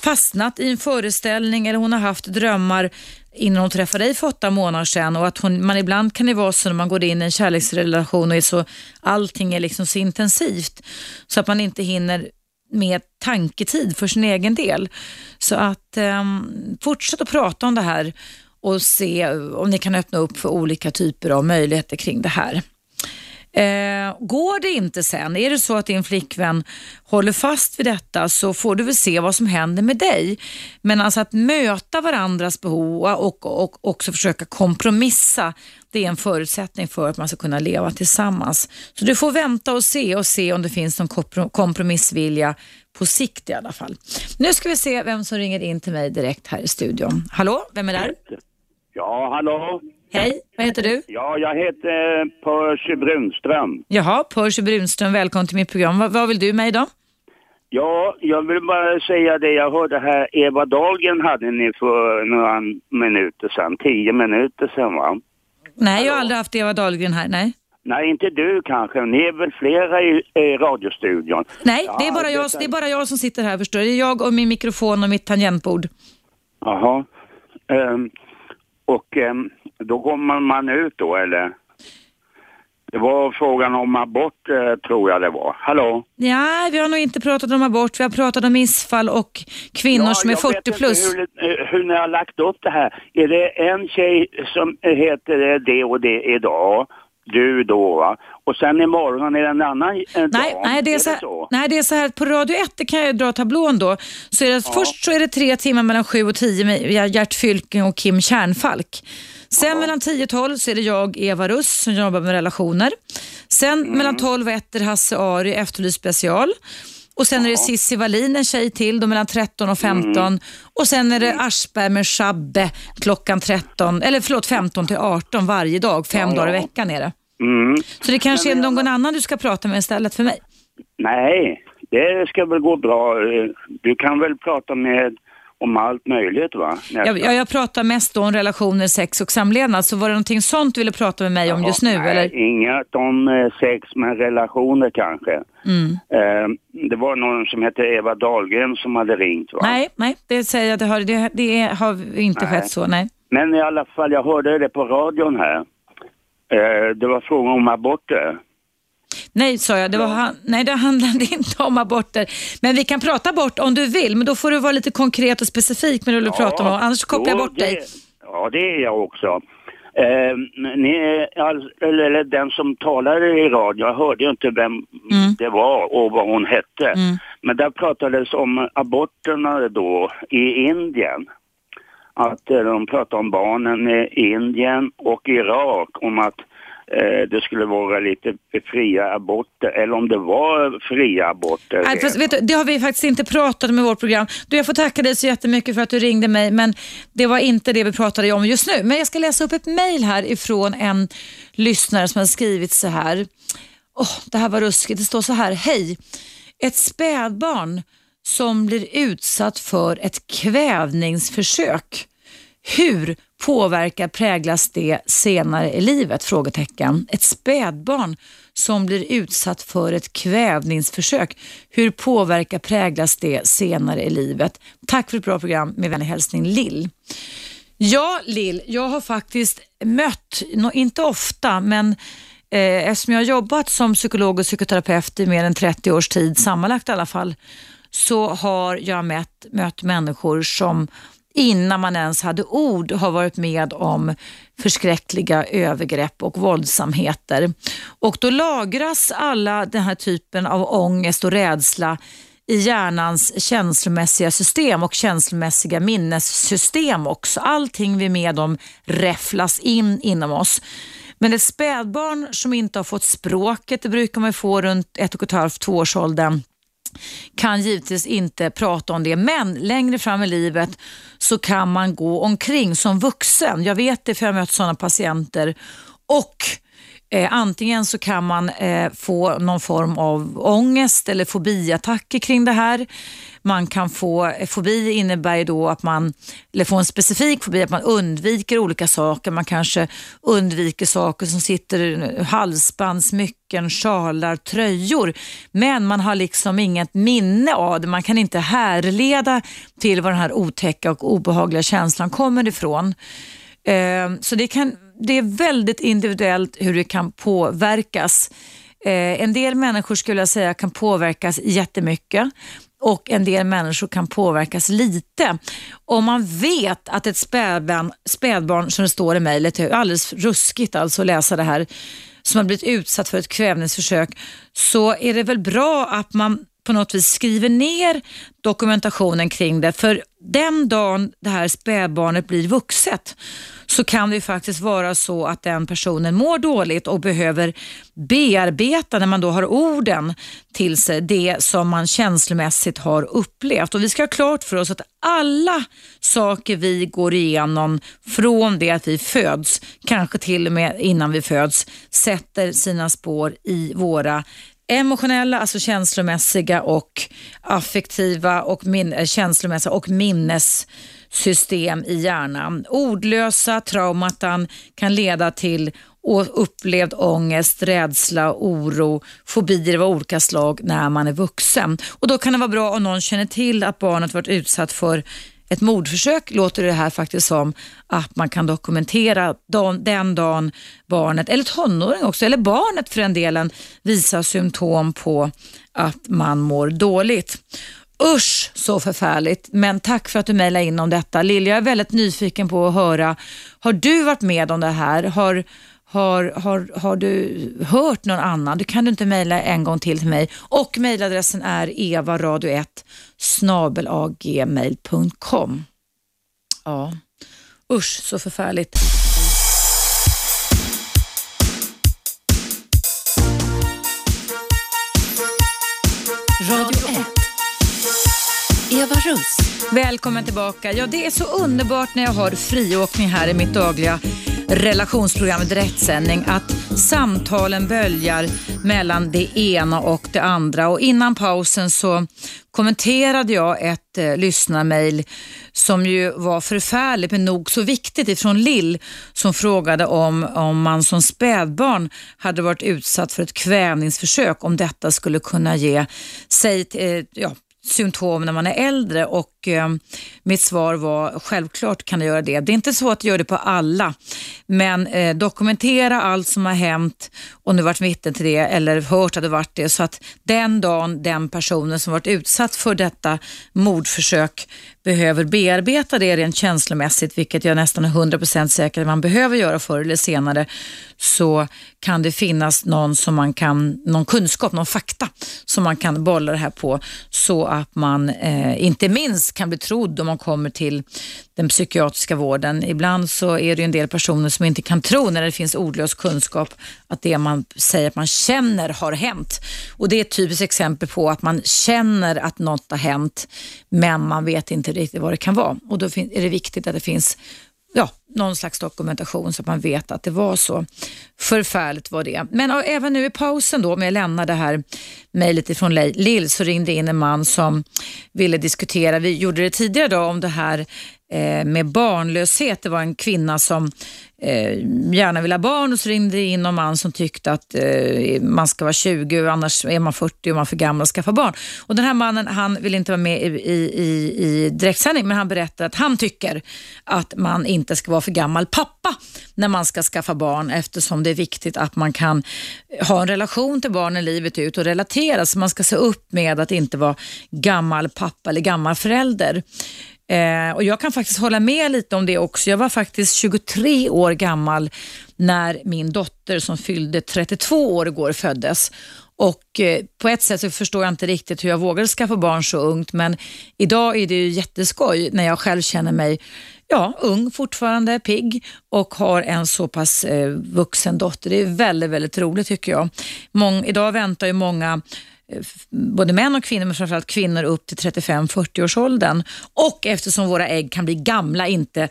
fastnat i en föreställning eller hon har haft drömmar innan hon träffade dig för åtta månader sedan och att hon, man ibland kan det vara så när man går in i en kärleksrelation och är så, allting är liksom så intensivt så att man inte hinner med tanketid för sin egen del. Så att eh, fortsätt att prata om det här och se om ni kan öppna upp för olika typer av möjligheter kring det här. Eh, går det inte sen, är det så att din flickvän håller fast vid detta så får du väl se vad som händer med dig. Men alltså att möta varandras behov och, och, också försöka kompromissa, det är en förutsättning för att man ska kunna leva tillsammans. Så du får vänta och se och se om det finns någon kompromissvilja på sikt i alla fall. Nu ska vi se vem som ringer in till mig direkt här i studion. Hallå, vem är där? Ja, hallå? Hej, vad heter du? Ja, jag heter Percy Brunström. Jaha, Percy Brunström, välkommen till mitt program. Vad, vad vill du med idag? Ja, jag vill bara säga det. Jag hörde här, Eva Dahlgren hade ni för några minuter sedan, tio minuter sedan va? Nej, jag har aldrig haft Eva Dahlgren här, nej. Nej, inte du kanske. Ni är väl flera i, i radiostudion? Nej, Ja, det, är bara jag, det är bara jag som sitter här förstår du. Det är jag och min mikrofon och mitt tangentbord. Jaha. Ehm, och ehm, då kommer man ut då, eller? Det var frågan om abort, eh, tror jag det var. Hallå? Ja, vi har nog inte pratat om abort, vi har pratat om missfall och kvinnor som är jag 40 vet inte plus. Hur, eh, hur ni har lagt upp det här. Är det en tjej som heter det och det idag, du då va? Och sen imorgon är det en annan eh, Nej, dag? nej, det är så, här, nej, det är så här, på Radio 1, det kan jag dra tablån då, så är det, först så är det tre timmar mellan 7 och 10 med Gert Fylking och Kim Kärnfalk. Sen mellan 10 och 12 så är det jag, Eva Russ, som jobbar med relationer. Sen Mm. mellan 12 och 1 är Hasse Ari, Efterlyst special. Och sen är det Cissi Wallin, en tjej till, då mellan 13 och 15. Mm. Och sen är det Aschberg med Shabbe klockan 13, eller förlåt 15 till 18 varje dag, fem Ja, dagar i veckan är det. Mm. Så det kanske är någon annan du ska prata med istället för mig. Nej, det ska väl gå bra. Du kan väl prata med om allt möjligt va? Jag, jag, jag pratar mest om relationer, sex och samlevnad. Så var det någonting sånt du ville prata med mig om just nu? Nej, eller? inget om eh, sex men relationer kanske. Mm. Eh, det var någon som hette Eva Dahlgren som hade ringt va? Nej, nej, det säger jag, det har, det, det har inte Nej. skett så. Nej. Men i alla fall, jag hörde det på radion här. Eh, det var frågan om aborter. Nej, sa jag. Det, var, han- nej, det handlade inte om aborter. Men vi kan prata bort om du vill, men då får du vara lite konkret och specifik med det du vill prata om. Annars kopplar jag bort det, dig. Ja, det är jag också. Eh, ni, all, eller, den som talade i radio, jag hörde ju inte vem Mm. det var och vad hon hette. Men där pratades om aborterna då i Indien. Att eh, de pratade om barnen i Indien och Irak, om att Eh, det skulle vara lite fria aborter, eller om det var fria aborter. Nej, fast, vet du, det har vi faktiskt inte pratat om i vårt program. Du, jag får tacka dig så jättemycket för att du ringde mig, men det var inte det vi pratade om just nu. Men jag ska läsa upp ett mejl här ifrån en lyssnare som har skrivit så här. Oh, det här var ruskigt. Det står så här. Hej! Ett spädbarn som blir utsatt för ett kvävningsförsök. Hur påverkar, präglas det senare i livet? Frågetecken. Ett spädbarn som blir utsatt för ett kvävningsförsök. Hur påverkar, präglas det senare i livet? Tack för ett bra program. Med vänlig hälsning Lill. Ja, Lill, jag har faktiskt mött, inte ofta, men eh, eftersom jag har jobbat som psykolog och psykoterapeut i mer än 30 års tid, sammanlagt i alla fall, så har jag mött, mött människor som innan man ens hade ord har varit med om förskräckliga övergrepp och våldsamheter. Och då lagras alla den här typen av ångest och rädsla i hjärnans känslomässiga system och känslomässiga minnessystem också. Allting vi är med om räfflas in inom oss. Men ett spädbarn som inte har fått språket, det brukar man få runt ett och ett halvt, två års åldern kan givetvis inte prata om det, men längre fram i livet så kan man gå omkring som vuxen. Jag vet det för jag har mött sådana patienter. Och Eh, antingen så kan man eh, få någon form av ångest eller fobiattacker kring det här. Man kan få, fobi innebär då att man, eller få en specifik fobi, att man undviker olika saker. Man kanske undviker saker som sitter, halsband, smycken, sjalar, tröjor. Men man har liksom inget minne av det. Man kan inte härleda till var den här otäcka och obehagliga känslan kommer ifrån. Ehm, så det kan det är väldigt individuellt hur det kan påverkas. Ehm, en del människor skulle jag säga kan påverkas jättemycket och en del människor kan påverkas lite. Om man vet att ett spädbarn, spädbarn som det står i mejlet, det är alldeles ruskigt alltså att läsa det här, som har blivit utsatt för ett kvävningsförsök, så är det väl bra att man på något vis skriver ner dokumentationen kring det. För den dagen det här spädbarnet blir vuxet så kan det faktiskt vara så att den personen mår dåligt och behöver bearbeta, när man då har orden till sig, det som man känslomässigt har upplevt. Och Vi ska ha klart för oss att alla saker vi går igenom från det att vi föds, kanske till och med innan vi föds, sätter sina spår i våra emotionella, alltså känslomässiga och affektiva och min, eh, känslomässiga och minnessystem i hjärnan. Ordlösa traumatan kan leda till upplevd ångest, rädsla, oro, fobier av olika slag när man är vuxen. Och Då kan det vara bra om någon känner till att barnet varit utsatt för ett mordförsök låter det här faktiskt som att man kan dokumentera den dagen barnet, eller tonåring också, eller barnet för den delen, visar symptom på att man mår dåligt. Usch så förfärligt, men tack för att du mejlade in om detta. Lilja, jag är väldigt nyfiken på att höra, har du varit med om det här? Har, har, har, har du hört någon annan? Du kan du inte mejla en gång till till mig. Och mejladressen är evaradio1 snabelagmail.com. Ja, usch så förfärligt. Radio 1. Eva Russ. Välkommen tillbaka. Ja, det är så underbart när jag har friåkning här i mitt dagliga relationsprogrammet direktsändning att samtalen böljar mellan det ena och det andra. Och innan pausen så kommenterade jag ett eh, lyssnarmail som ju var förfärligt men nog så viktigt ifrån Lill som frågade om, om man som spädbarn hade varit utsatt för ett kvävningsförsök, om detta skulle kunna ge säg, eh, ja, symptom när man är äldre och eh, mitt svar var självklart kan det göra det. Det är inte så att det gör det på alla, men eh, dokumentera allt som har hänt och nu varit vittne till det eller hört att det varit det så att den dagen den personen som varit utsatt för detta mordförsök behöver bearbeta det rent känslomässigt, vilket jag nästan är 100% säker att man behöver göra förr eller senare, så kan det finnas någon, som man kan, någon kunskap, någon fakta som man kan bolla det här på så att man eh, inte minst kan bli trodd om man kommer till den psykiatriska vården. Ibland så är det en del personer som inte kan tro när det finns ordlös kunskap att det man säger att man känner har hänt. Och Det är ett typiskt exempel på att man känner att något har hänt men man vet inte riktigt vad det kan vara. Och Då är det viktigt att det finns någon slags dokumentation så att man vet att det var så. Förfärligt var det. Men även nu i pausen då, om jag lämnar det här mejlet ifrån Lill, så ringde in en man som ville diskutera, vi gjorde det tidigare då om det här Eh, med barnlöshet. Det var en kvinna som eh, gärna vill ha barn och så ringde det in någon man som tyckte att eh, man ska vara 20 annars är man 40 och man är för gammal att skaffa barn. Och Den här mannen han vill inte vara med i, i, i direktsändning men han berättar att han tycker att man inte ska vara för gammal pappa när man ska skaffa barn eftersom det är viktigt att man kan ha en relation till barnen livet ut och relatera så man ska se upp med att inte vara gammal pappa eller gammal förälder. Eh, och Jag kan faktiskt hålla med lite om det också. Jag var faktiskt 23 år gammal när min dotter som fyllde 32 år igår föddes. Och eh, på ett sätt så förstår jag inte riktigt hur jag vågade skaffa barn så ungt, men idag är det ju jätteskoj när jag själv känner mig ja, ung fortfarande, pigg och har en så pass eh, vuxen dotter. Det är väldigt, väldigt roligt tycker jag. Mång, idag väntar ju många Eh, både män och kvinnor, men framförallt kvinnor upp till 35-40 års åldern. Och eftersom våra ägg kan bli gamla, inte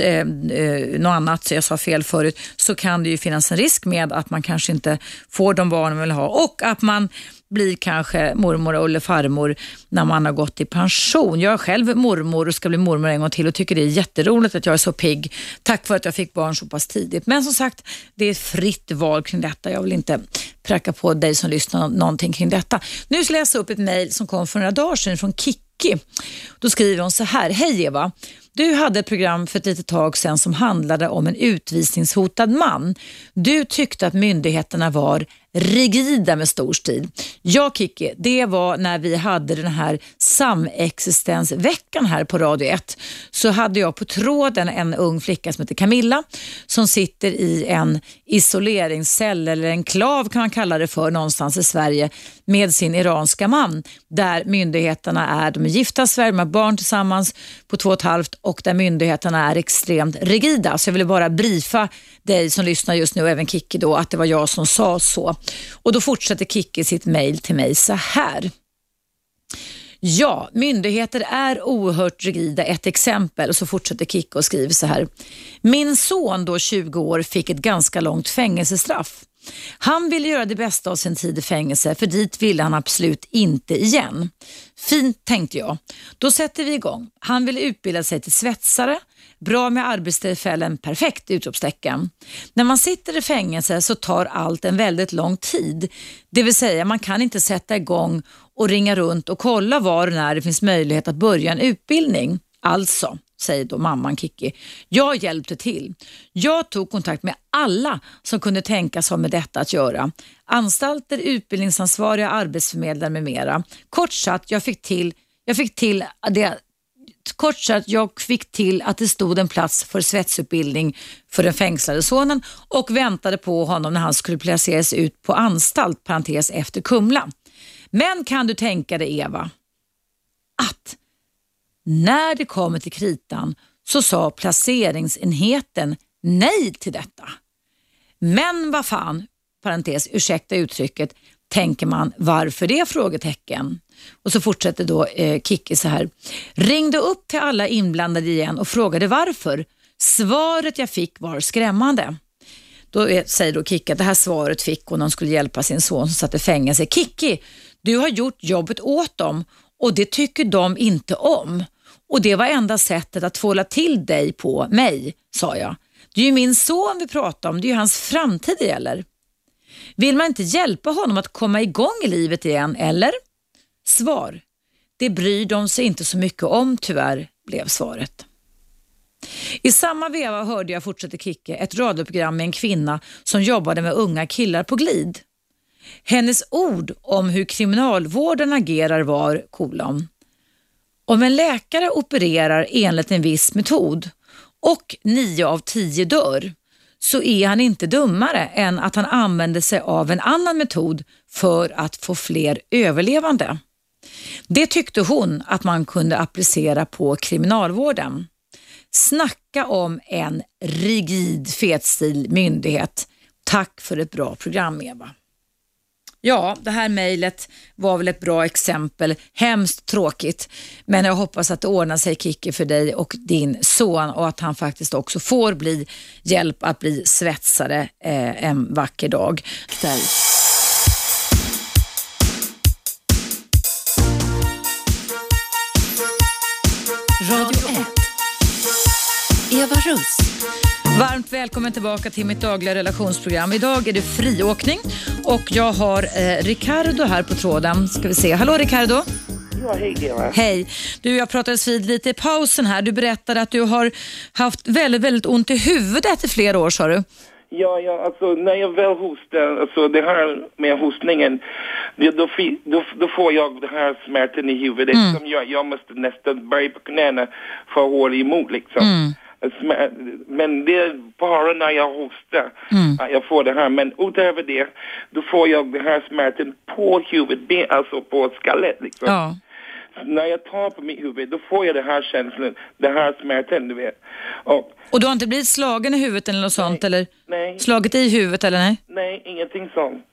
eh, eh, något annat, så jag sa fel förut, så kan det ju finnas en risk med att man kanske inte får de barn man vill ha och att man blir kanske mormor eller farmor när man har gått i pension. Jag är själv mormor och ska bli mormor en gång till och tycker det är jätteroligt att jag är så pigg tack vare att jag fick barn så pass tidigt. Men som sagt, det är fritt val kring detta. Jag vill inte pracka på dig som lyssnar någonting kring detta. Nu ska jag läsa upp ett mejl som kom för några dagar sedan från Kikki. Då skriver hon så här. Hej Eva! Du hade ett program för ett litet tag sedan som handlade om en utvisningshotad man. Du tyckte att myndigheterna var rigida med stor stil. Ja, Kiki, det var när vi hade den här samexistensveckan här på Radio 1. Så hade jag på tråden en ung flicka som heter Camilla som sitter i en isoleringscell eller en klav kan man kalla det för någonstans i Sverige med sin iranska man där myndigheterna är, de är gifta i Sverige, de har barn tillsammans på två och ett halvt och där myndigheterna är extremt rigida. Så jag ville bara briefa dig som lyssnar just nu och även Kiki då att det var jag som sa så. Och då fortsätter Kiki sitt mejl till mig så här. Ja, myndigheter är oerhört rigida. Ett exempel och så fortsätter Kicko och skriver så här. Min son då 20 år fick ett ganska långt fängelsestraff. Han ville göra det bästa av sin tid i fängelse för dit ville han absolut inte igen. Fint tänkte jag. Då sätter vi igång. Han ville utbilda sig till svetsare. Bra med arbetstillfällen, perfekt! utropstecken. När man sitter i fängelse så tar allt en väldigt lång tid. Det vill säga man kan inte sätta igång och ringa runt och kolla var och när det finns möjlighet att börja en utbildning. Alltså, säger då mamman Kiki. Jag hjälpte till. Jag tog kontakt med alla som kunde tänkas ha med detta att göra. Anstalter, utbildningsansvariga, arbetsförmedlare med mera. Kort sagt, jag fick till, jag fick till det kort sagt, jag fick till att det stod en plats för svetsutbildning för den fängslade sonen och väntade på honom när han skulle placeras ut på anstalt, parentes efter Kumla. Men kan du tänka dig Eva, att när det kommer till kritan så sa placeringsenheten nej till detta. Men vad fan, parentes, ursäkta uttrycket, tänker man varför det? frågetecken. Och så fortsätter då eh, Kikki så här. Ringde upp till alla inblandade igen och frågade varför. Svaret jag fick var skrämmande. Då är, säger då Kikki att det här svaret fick hon när hon skulle hjälpa sin son som satt i fängelse. Kikki, du har gjort jobbet åt dem och det tycker de inte om. Och det var enda sättet att tvåla till dig på mig, sa jag. Det är ju min son vi pratar om, det är ju hans framtid det gäller. Vill man inte hjälpa honom att komma igång i livet igen, eller? Svar. Det bryr de sig inte så mycket om tyvärr, blev svaret. I samma veva hörde jag, fortsätter Kicke, ett radioprogram med en kvinna som jobbade med unga killar på glid. Hennes ord om hur kriminalvården agerar var kolon. Om en läkare opererar enligt en viss metod och nio av tio dör så är han inte dummare än att han använder sig av en annan metod för att få fler överlevande. Det tyckte hon att man kunde applicera på kriminalvården. Snacka om en rigid fetstil myndighet. Tack för ett bra program Eva. Ja, det här mejlet var väl ett bra exempel. Hemskt tråkigt, men jag hoppas att det ordnar sig Kicki för dig och din son och att han faktiskt också får bli hjälp att bli svetsare eh, en vacker dag. Där. Radio 1. Eva Russ. Varmt välkommen tillbaka till mitt dagliga relationsprogram. Idag är det friåkning och jag har eh, Ricardo här på tråden. Ska vi se. Hallå Ricardo! Ja, hej Eva. Hej! Du, jag pratades vid lite i pausen här. Du berättade att du har haft väldigt, väldigt ont i huvudet i flera år, sa du. Ja, ja, alltså när jag väl hostar, alltså det här med hostningen, då, då, då får jag den här smärtan i huvudet Mm. som gör jag måste nästan börja på knäna för att hålla emot liksom. Mm. Smär, men det är bara när jag hostar att jag får det här. Men utöver det, då får jag den här smärtan på huvudet, alltså på skallet liksom. Ja. När jag tar på mitt huvud, då får jag den här känslan, den här smärtan, du vet. Och Och du har inte blivit slagen i huvudet eller något sånt? Eller nej, slagit i huvudet eller nej? nej, ingenting sånt.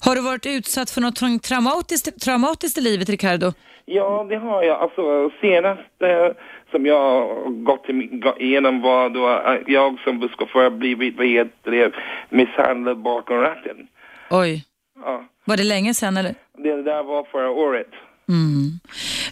Har du varit utsatt för något tra- traumatiskt, traumatiskt i livet, Ricardo? Ja, det har jag. Alltså senaste som jag gått igenom var då äh, jag som busschaufför blivit, vad heter det, misshandlad bakom ratten. Oj. Ja, Var det länge sedan eller? det där var förra året.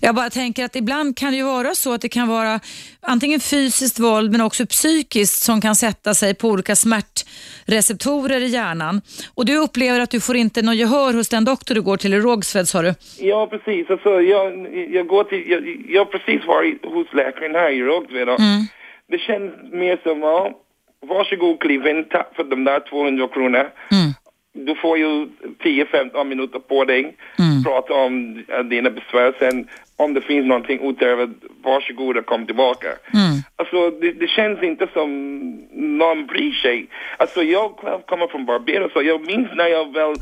Jag bara tänker att ibland kan det ju vara så att det kan vara antingen fysiskt våld men också psykiskt som kan sätta sig på olika smärtreceptorer i hjärnan. Och du upplever att du får inte något gehör hos den doktor du går till i Rågsved sa du? Ja, precis. Alltså, jag, jag går till, jag, jag har precis varit hos läkaren här i Rågsved och det känns mer som, ja, varsågod kliv in, tack för de där 200 kronor. Du får ju 10-15 minuter på dig, prata om dina besvär. Sen om det finns någonting utöver, varsågod och kom tillbaka. Alltså det, det känns inte som någon bryr sig. Alltså jag kommer från Barbados och jag minns när jag väl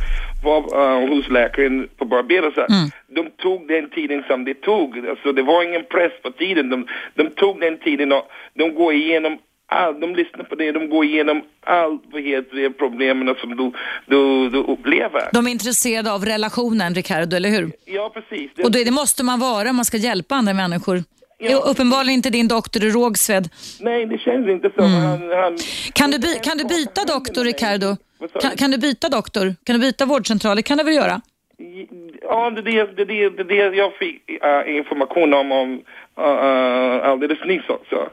var uh, hos läkaren på Barbados att de tog den tiden som det tog. Alltså det var ingen press på tiden. De, de tog den tiden och de går igenom allt. De lyssnar på det, de går igenom allt vad heter det, problemen som du, du, du upplever. De är intresserade av relationen, Ricardo, eller hur? Ja, precis. Och det, det måste man vara om man ska hjälpa andra människor. Ja. Uppenbarligen inte din doktor i Rågsved. Nej, det känns inte som han, han... Kan du, by, kan du byta doktor, Ricardo? Kan, kan du byta doktor? Kan du byta vårdcentral? Det kan du väl göra? Ja, det är det, det, det, det, jag fick äh, information om, om uh, alldeles nyss också.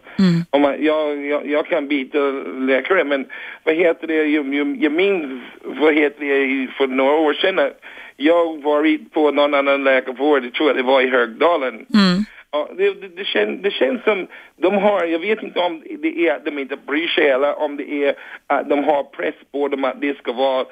Om man, jag, jag, jag kan byta läkare, men vad heter det, jag, jag, jag minns, vad heter det, för några år sedan, att jag varit på någon annan läkarvård, jag tror att det var i Högdalen. Ja, det, det, det, känns, det känns som de har, jag vet inte om det är att de inte bryr sig eller om det är att de har press på dem att det ska vara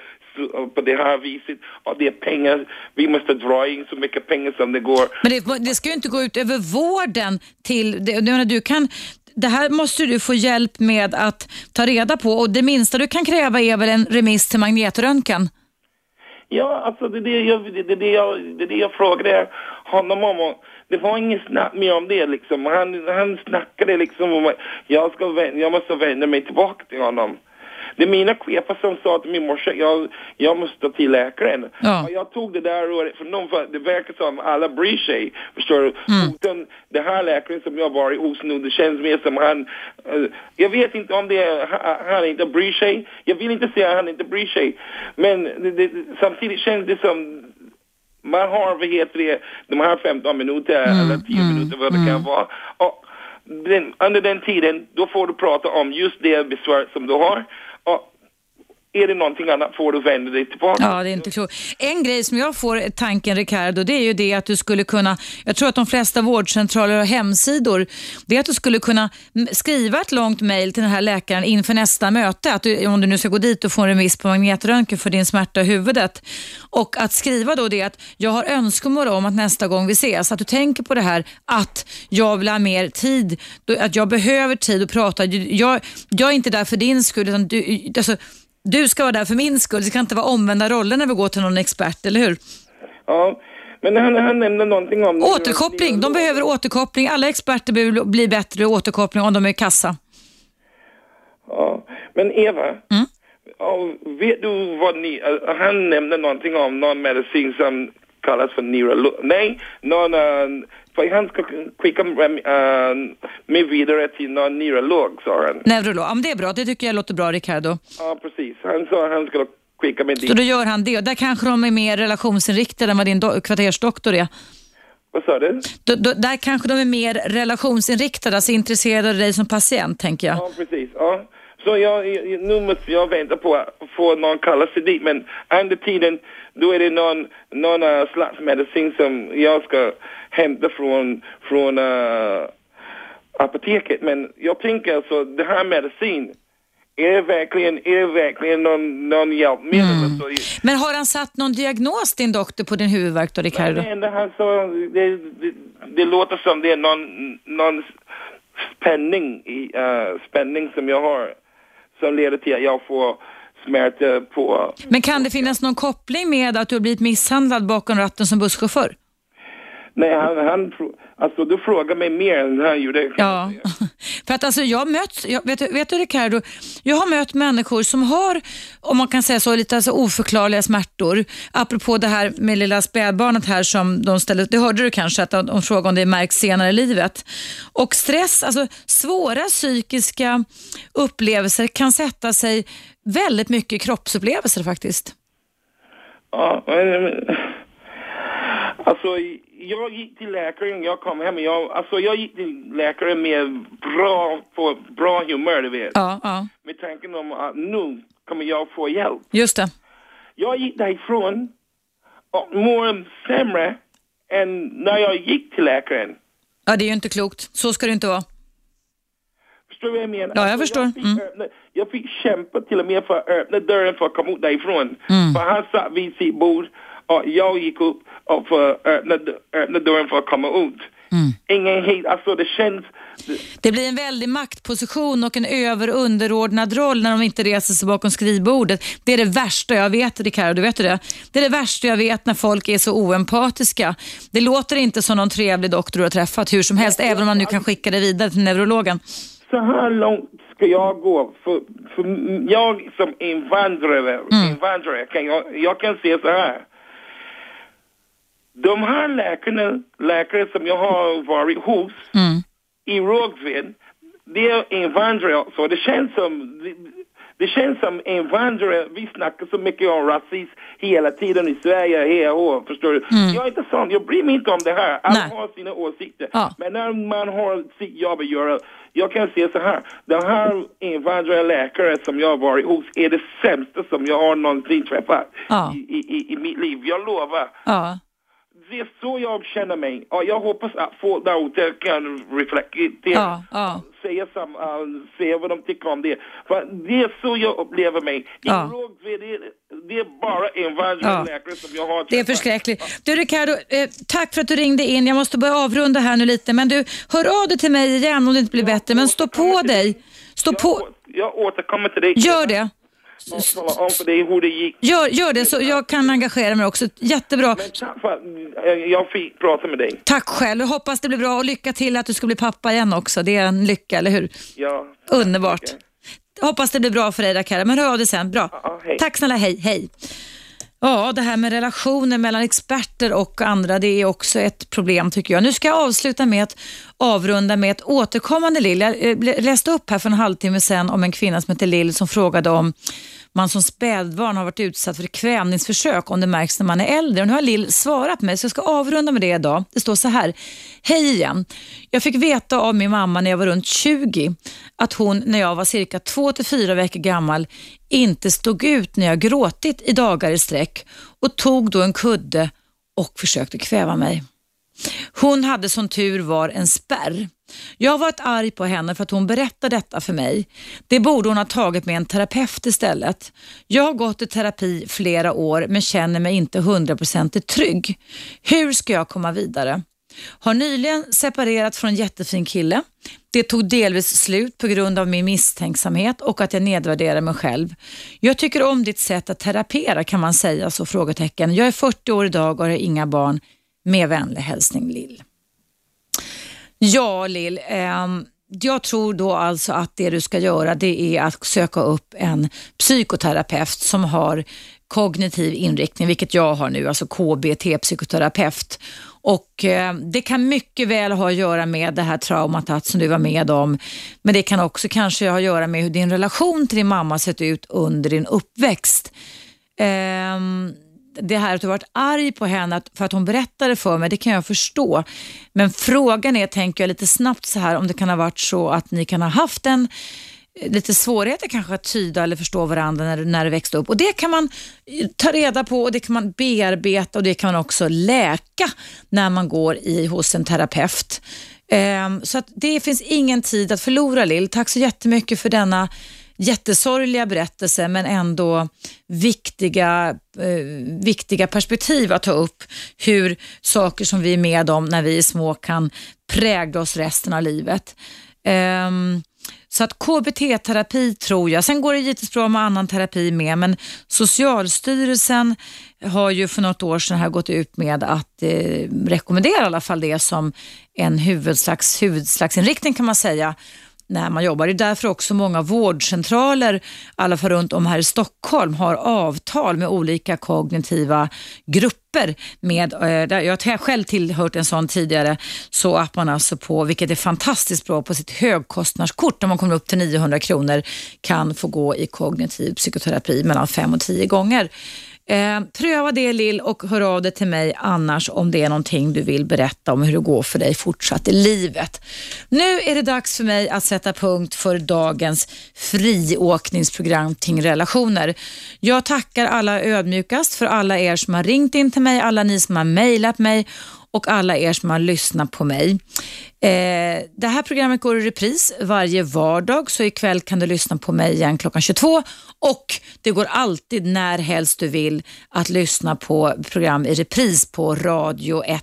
på det här viset. Och det är pengar, vi måste dra in så mycket pengar som det går. Men det, det ska ju inte gå ut över vården till... Det, menar, du kan, det här måste du få hjälp med att ta reda på och det minsta du kan kräva är väl en remiss till magnetröntgen? Ja, alltså det är det jag, det, det, jag, det, det jag frågade honom om. Och det var inget snack mer om det liksom. Han, han snackade liksom om att jag, ska, jag måste vända mig tillbaka till honom. Det är mina chefer som sa till min morsa, jag, jag måste till läkaren. Ja. Och jag tog det där året för någon, för det verkar som alla bryr sig. Förstår du? Utan den här läkaren som jag varit hos nu, det känns mer som han, eh, jag vet inte om det är, han, han inte bryr sig. Jag vill inte säga att han inte bryr sig. Men det, det, samtidigt känns det som man har, vad heter det, de här 15 minuter eller 10 minuter vad det kan vara. Och den, under den tiden, då får du prata om just det besvär som du har. Är det någonting annat får du vända dig tillbaka. Ja, det är inte klokt. En grej som jag får tanken, Ricardo, det är ju det att du skulle kunna, jag tror att de flesta vårdcentraler har hemsidor, det är att du skulle kunna skriva ett långt mejl till den här läkaren inför nästa möte, att du, om du nu ska gå dit och få en remiss på magnetröntgen för din smärta i huvudet. Och att skriva då det att jag har önskemål om att nästa gång vi ses, att du tänker på det här att jag vill ha mer tid, att jag behöver tid att prata. Jag, jag är inte där för din skull, utan du, alltså, du ska vara där för min skull. Det kan inte vara omvända roller när vi går till någon expert, eller hur? Ja, men han, han nämnde någonting om... Återkoppling. De behöver återkoppling. Alla experter behöver bli bättre återkoppling om de är i kassa. Ja, men Eva, Mm. vet du vad ni... han nämnde någonting om någon medicin som kallas för neurolog. Nej, någon... Uh, för han ska skicka uh, mig vidare till någon neurolog, sa han. Neurolog. Ja, men det är bra. Det tycker jag låter bra, Ricardo. Ja, precis. Han sa han skulle skicka mig Så dit. då gör han det. Där kanske de är mer relationsinriktade än vad din do- kvartersdoktor är. Vad sa du? Då, då, där kanske de är mer relationsinriktade, alltså intresserade av dig som patient, tänker jag. Ja, precis. Ja. Så jag- nu måste jag vänta på att få någon kalla sig dit. Men under tiden, då är det någon, någon uh, slags medicin som jag ska hämta från, från uh, apoteket. Men jag tänker alltså, det här medicin, är det verkligen, är det verkligen någon, någon hjälpmedel? Alltså, Men har han satt någon diagnos, din doktor, på din huvudvärk då, Ricardo? det enda han sa, det, det, det låter som det är någon, någon spänning, i, uh, spänning som jag har som leder till att jag får smärta på... Men kan det finnas någon koppling med att du har blivit misshandlad bakom ratten som busschaufför? Nej, han, han, alltså du frågar mig mer än han gjorde. Ja, för att alltså jag har mött, jag, vet, vet du Ricardo, jag har mött människor som har, om man kan säga så, lite alltså oförklarliga smärtor. Apropå det här med lilla spädbarnet här som de ställde, det hörde du kanske att de, de frågade om det märks senare i livet. Och stress, alltså svåra psykiska upplevelser kan sätta sig väldigt mycket kroppsupplevelser faktiskt. Ja, men, alltså jag gick till läkaren, jag kom hem, jag, alltså jag gick till läkaren med bra, på bra humör, du vet. Ja, ja. Med tanken om att nu kommer jag få hjälp. Just det. Jag gick därifrån och mår sämre än när jag gick till läkaren. Ja, det är ju inte klokt. Så ska det inte vara. Förstår du vad jag menar? Ja, jag alltså, förstår. Jag fick, Mm. öppna, jag fick kämpa till och med för att öppna dörren för att komma ut därifrån. Mm. För han satt vid sitt bord och jag gick upp och för att öppna, öppna dörren för att komma ut. Mm. Ingen hit, alltså det känns... Det blir en väldig maktposition och en över och underordnad roll när de inte reser sig bakom skrivbordet. Det är det värsta jag vet, Ricardo. Du vet det? Det är det värsta jag vet när folk är så oempatiska. Det låter inte som någon trevlig doktor du har träffat hur som helst, även om man nu kan skicka det vidare till neurologen. Så här långt ska jag gå. För, för jag som invandrare, Mm. invandrare kan jag, jag kan säga så här. De här läkarna, läkare som jag har varit hos Mm. i Rågsved, det är invandrare också. Det känns som, det, det känns som invandrare, vi snackar så mycket om rasism hela tiden i Sverige, här och förstår du? Mm. Jag är inte sån, jag bryr mig inte om det här. Alla Nej. har sina åsikter. Ja. Men när man har sitt jobb att göra, jag kan säga så här, den här invandrare läkare som jag har varit hos är det sämsta som jag har någonsin träffat Ja. i, i, i mitt liv. Jag lovar. Ja. Det är så jag känner mig. Och jag hoppas att folk där ute kan reflektera, Ja, ja. säga, sam, uh, säga vad de tycker om det. För det är så jag upplever mig. Ja. Det, är- det är bara invandrare Ja. som jag har Det är förskräckligt. Du Ricardo, eh, tack för att du ringde in. Jag måste börja avrunda här nu lite, men du, hör av dig till mig igen om det inte blir bättre. Men stå på dig. Stå Jag, på. jag återkommer till dig. Gör det. Och tala om för dig hur det gick. Gör, gör det så jag kan engagera mig också. Jättebra. Men tack för att jag fick prata med dig. Tack själv. Jag hoppas det blir bra och lycka till att du ska bli pappa igen också. Det är en lycka, eller hur? Ja. Underbart. Hoppas det blir bra för dig Rakara, men hör av dig sen. Bra. Ja. Tack snälla, hej. hej. Ja, det här med relationer mellan experter och andra, det är också ett problem tycker jag. Nu ska jag avsluta med att avrunda med ett återkommande Lill. Jag eh, läste upp här för en halvtimme sedan om en kvinna som heter Lill som frågade om man som spädbarn har varit utsatt för kvävningsförsök om det märks när man är äldre. Och nu har Lill svarat mig så jag ska avrunda med det idag. Det står så här. Hej igen. Jag fick veta av min mamma när jag var runt 20 att hon när jag var cirka 2-4 veckor gammal inte stod ut när jag gråtit i dagar i sträck och tog då en kudde och försökte kväva mig. Hon hade som tur var en spärr. Jag har varit arg på henne för att hon berättade detta för mig. Det borde hon ha tagit med en terapeut istället. Jag har gått i terapi flera år men känner mig inte hundraprocentigt trygg. Hur ska jag komma vidare? Har nyligen separerat från en jättefin kille. Det tog delvis slut på grund av min misstänksamhet och att jag nedvärderar mig själv. Jag tycker om ditt sätt att terapera kan man säga så? frågetecken. Jag är 40 år idag och har inga barn. Med vänlig hälsning Lill. Ja Lill, ehm, jag tror då alltså att det du ska göra det är att söka upp en psykoterapeut som har kognitiv inriktning, vilket jag har nu, alltså KBT, psykoterapeut. Och eh, Det kan mycket väl ha att göra med det här traumat som du var med om, men det kan också kanske ha att göra med hur din relation till din mamma sett ut under din uppväxt. Ehm, det här att du varit arg på henne att- för att hon berättade för mig, det kan jag förstå. Men frågan är, tänker jag lite snabbt så här, om det kan ha varit så att ni kan ha haft en eh, lite svårigheter kanske att tyda eller förstå varandra när, när det växte upp. Och Det kan man eh, ta reda på och det kan man bearbeta och det kan man också läka när man går i, hos en terapeut. Um, så att det finns ingen tid att förlora Lill. Tack så jättemycket för denna jättesorgliga berättelser men ändå viktiga, eh, viktiga perspektiv att ta upp hur saker som vi är med om när vi är små kan prägla oss resten av livet. Um, så att KBT-terapi tror jag, sen går det givetvis bra med annan terapi med, men Socialstyrelsen har ju för något år sedan här gått ut med att eh, rekommendera i alla fall det som en huvudslags, huvudslagsinriktning kan man säga när man jobbar. Det är därför också många vårdcentraler, i alla fall runt om här i Stockholm, har avtal med olika kognitiva grupper. Med, eh, jag har själv tillhört en sån tidigare, så att man alltså på, vilket är fantastiskt bra, på sitt högkostnadskort, när man kommer upp till 900 kronor, kan få gå i kognitiv psykoterapi mellan fem och tio gånger. Eh, pröva det Lill och hör av dig till mig annars om det är någonting du vill berätta om hur det går för dig fortsatt i livet. Nu är det dags för mig att sätta punkt för dagens friåkningsprogram kring relationer. Jag tackar alla ödmjukast för alla er som har ringt in till mig, alla ni som har mejlat mig och alla er som har lyssnat på mig. Eh, det här programmet går i repris varje vardag så ikväll kan du lyssna på mig igen klockan 22 och det går alltid när helst du vill att lyssna på program i repris på Radio 1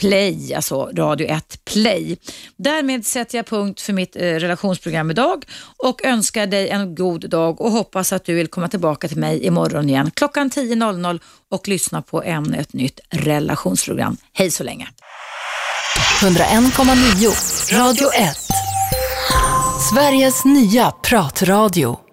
Play, alltså Radio 1 Play. Därmed sätter jag punkt för mitt eh, relationsprogram idag och önskar dig en god dag och hoppas att du vill komma tillbaka till mig imorgon igen klockan 10.00 och lyssna på ännu ett nytt relationsprogram. Hej så länge! 101,9 Radio 1 Sveriges nya pratradio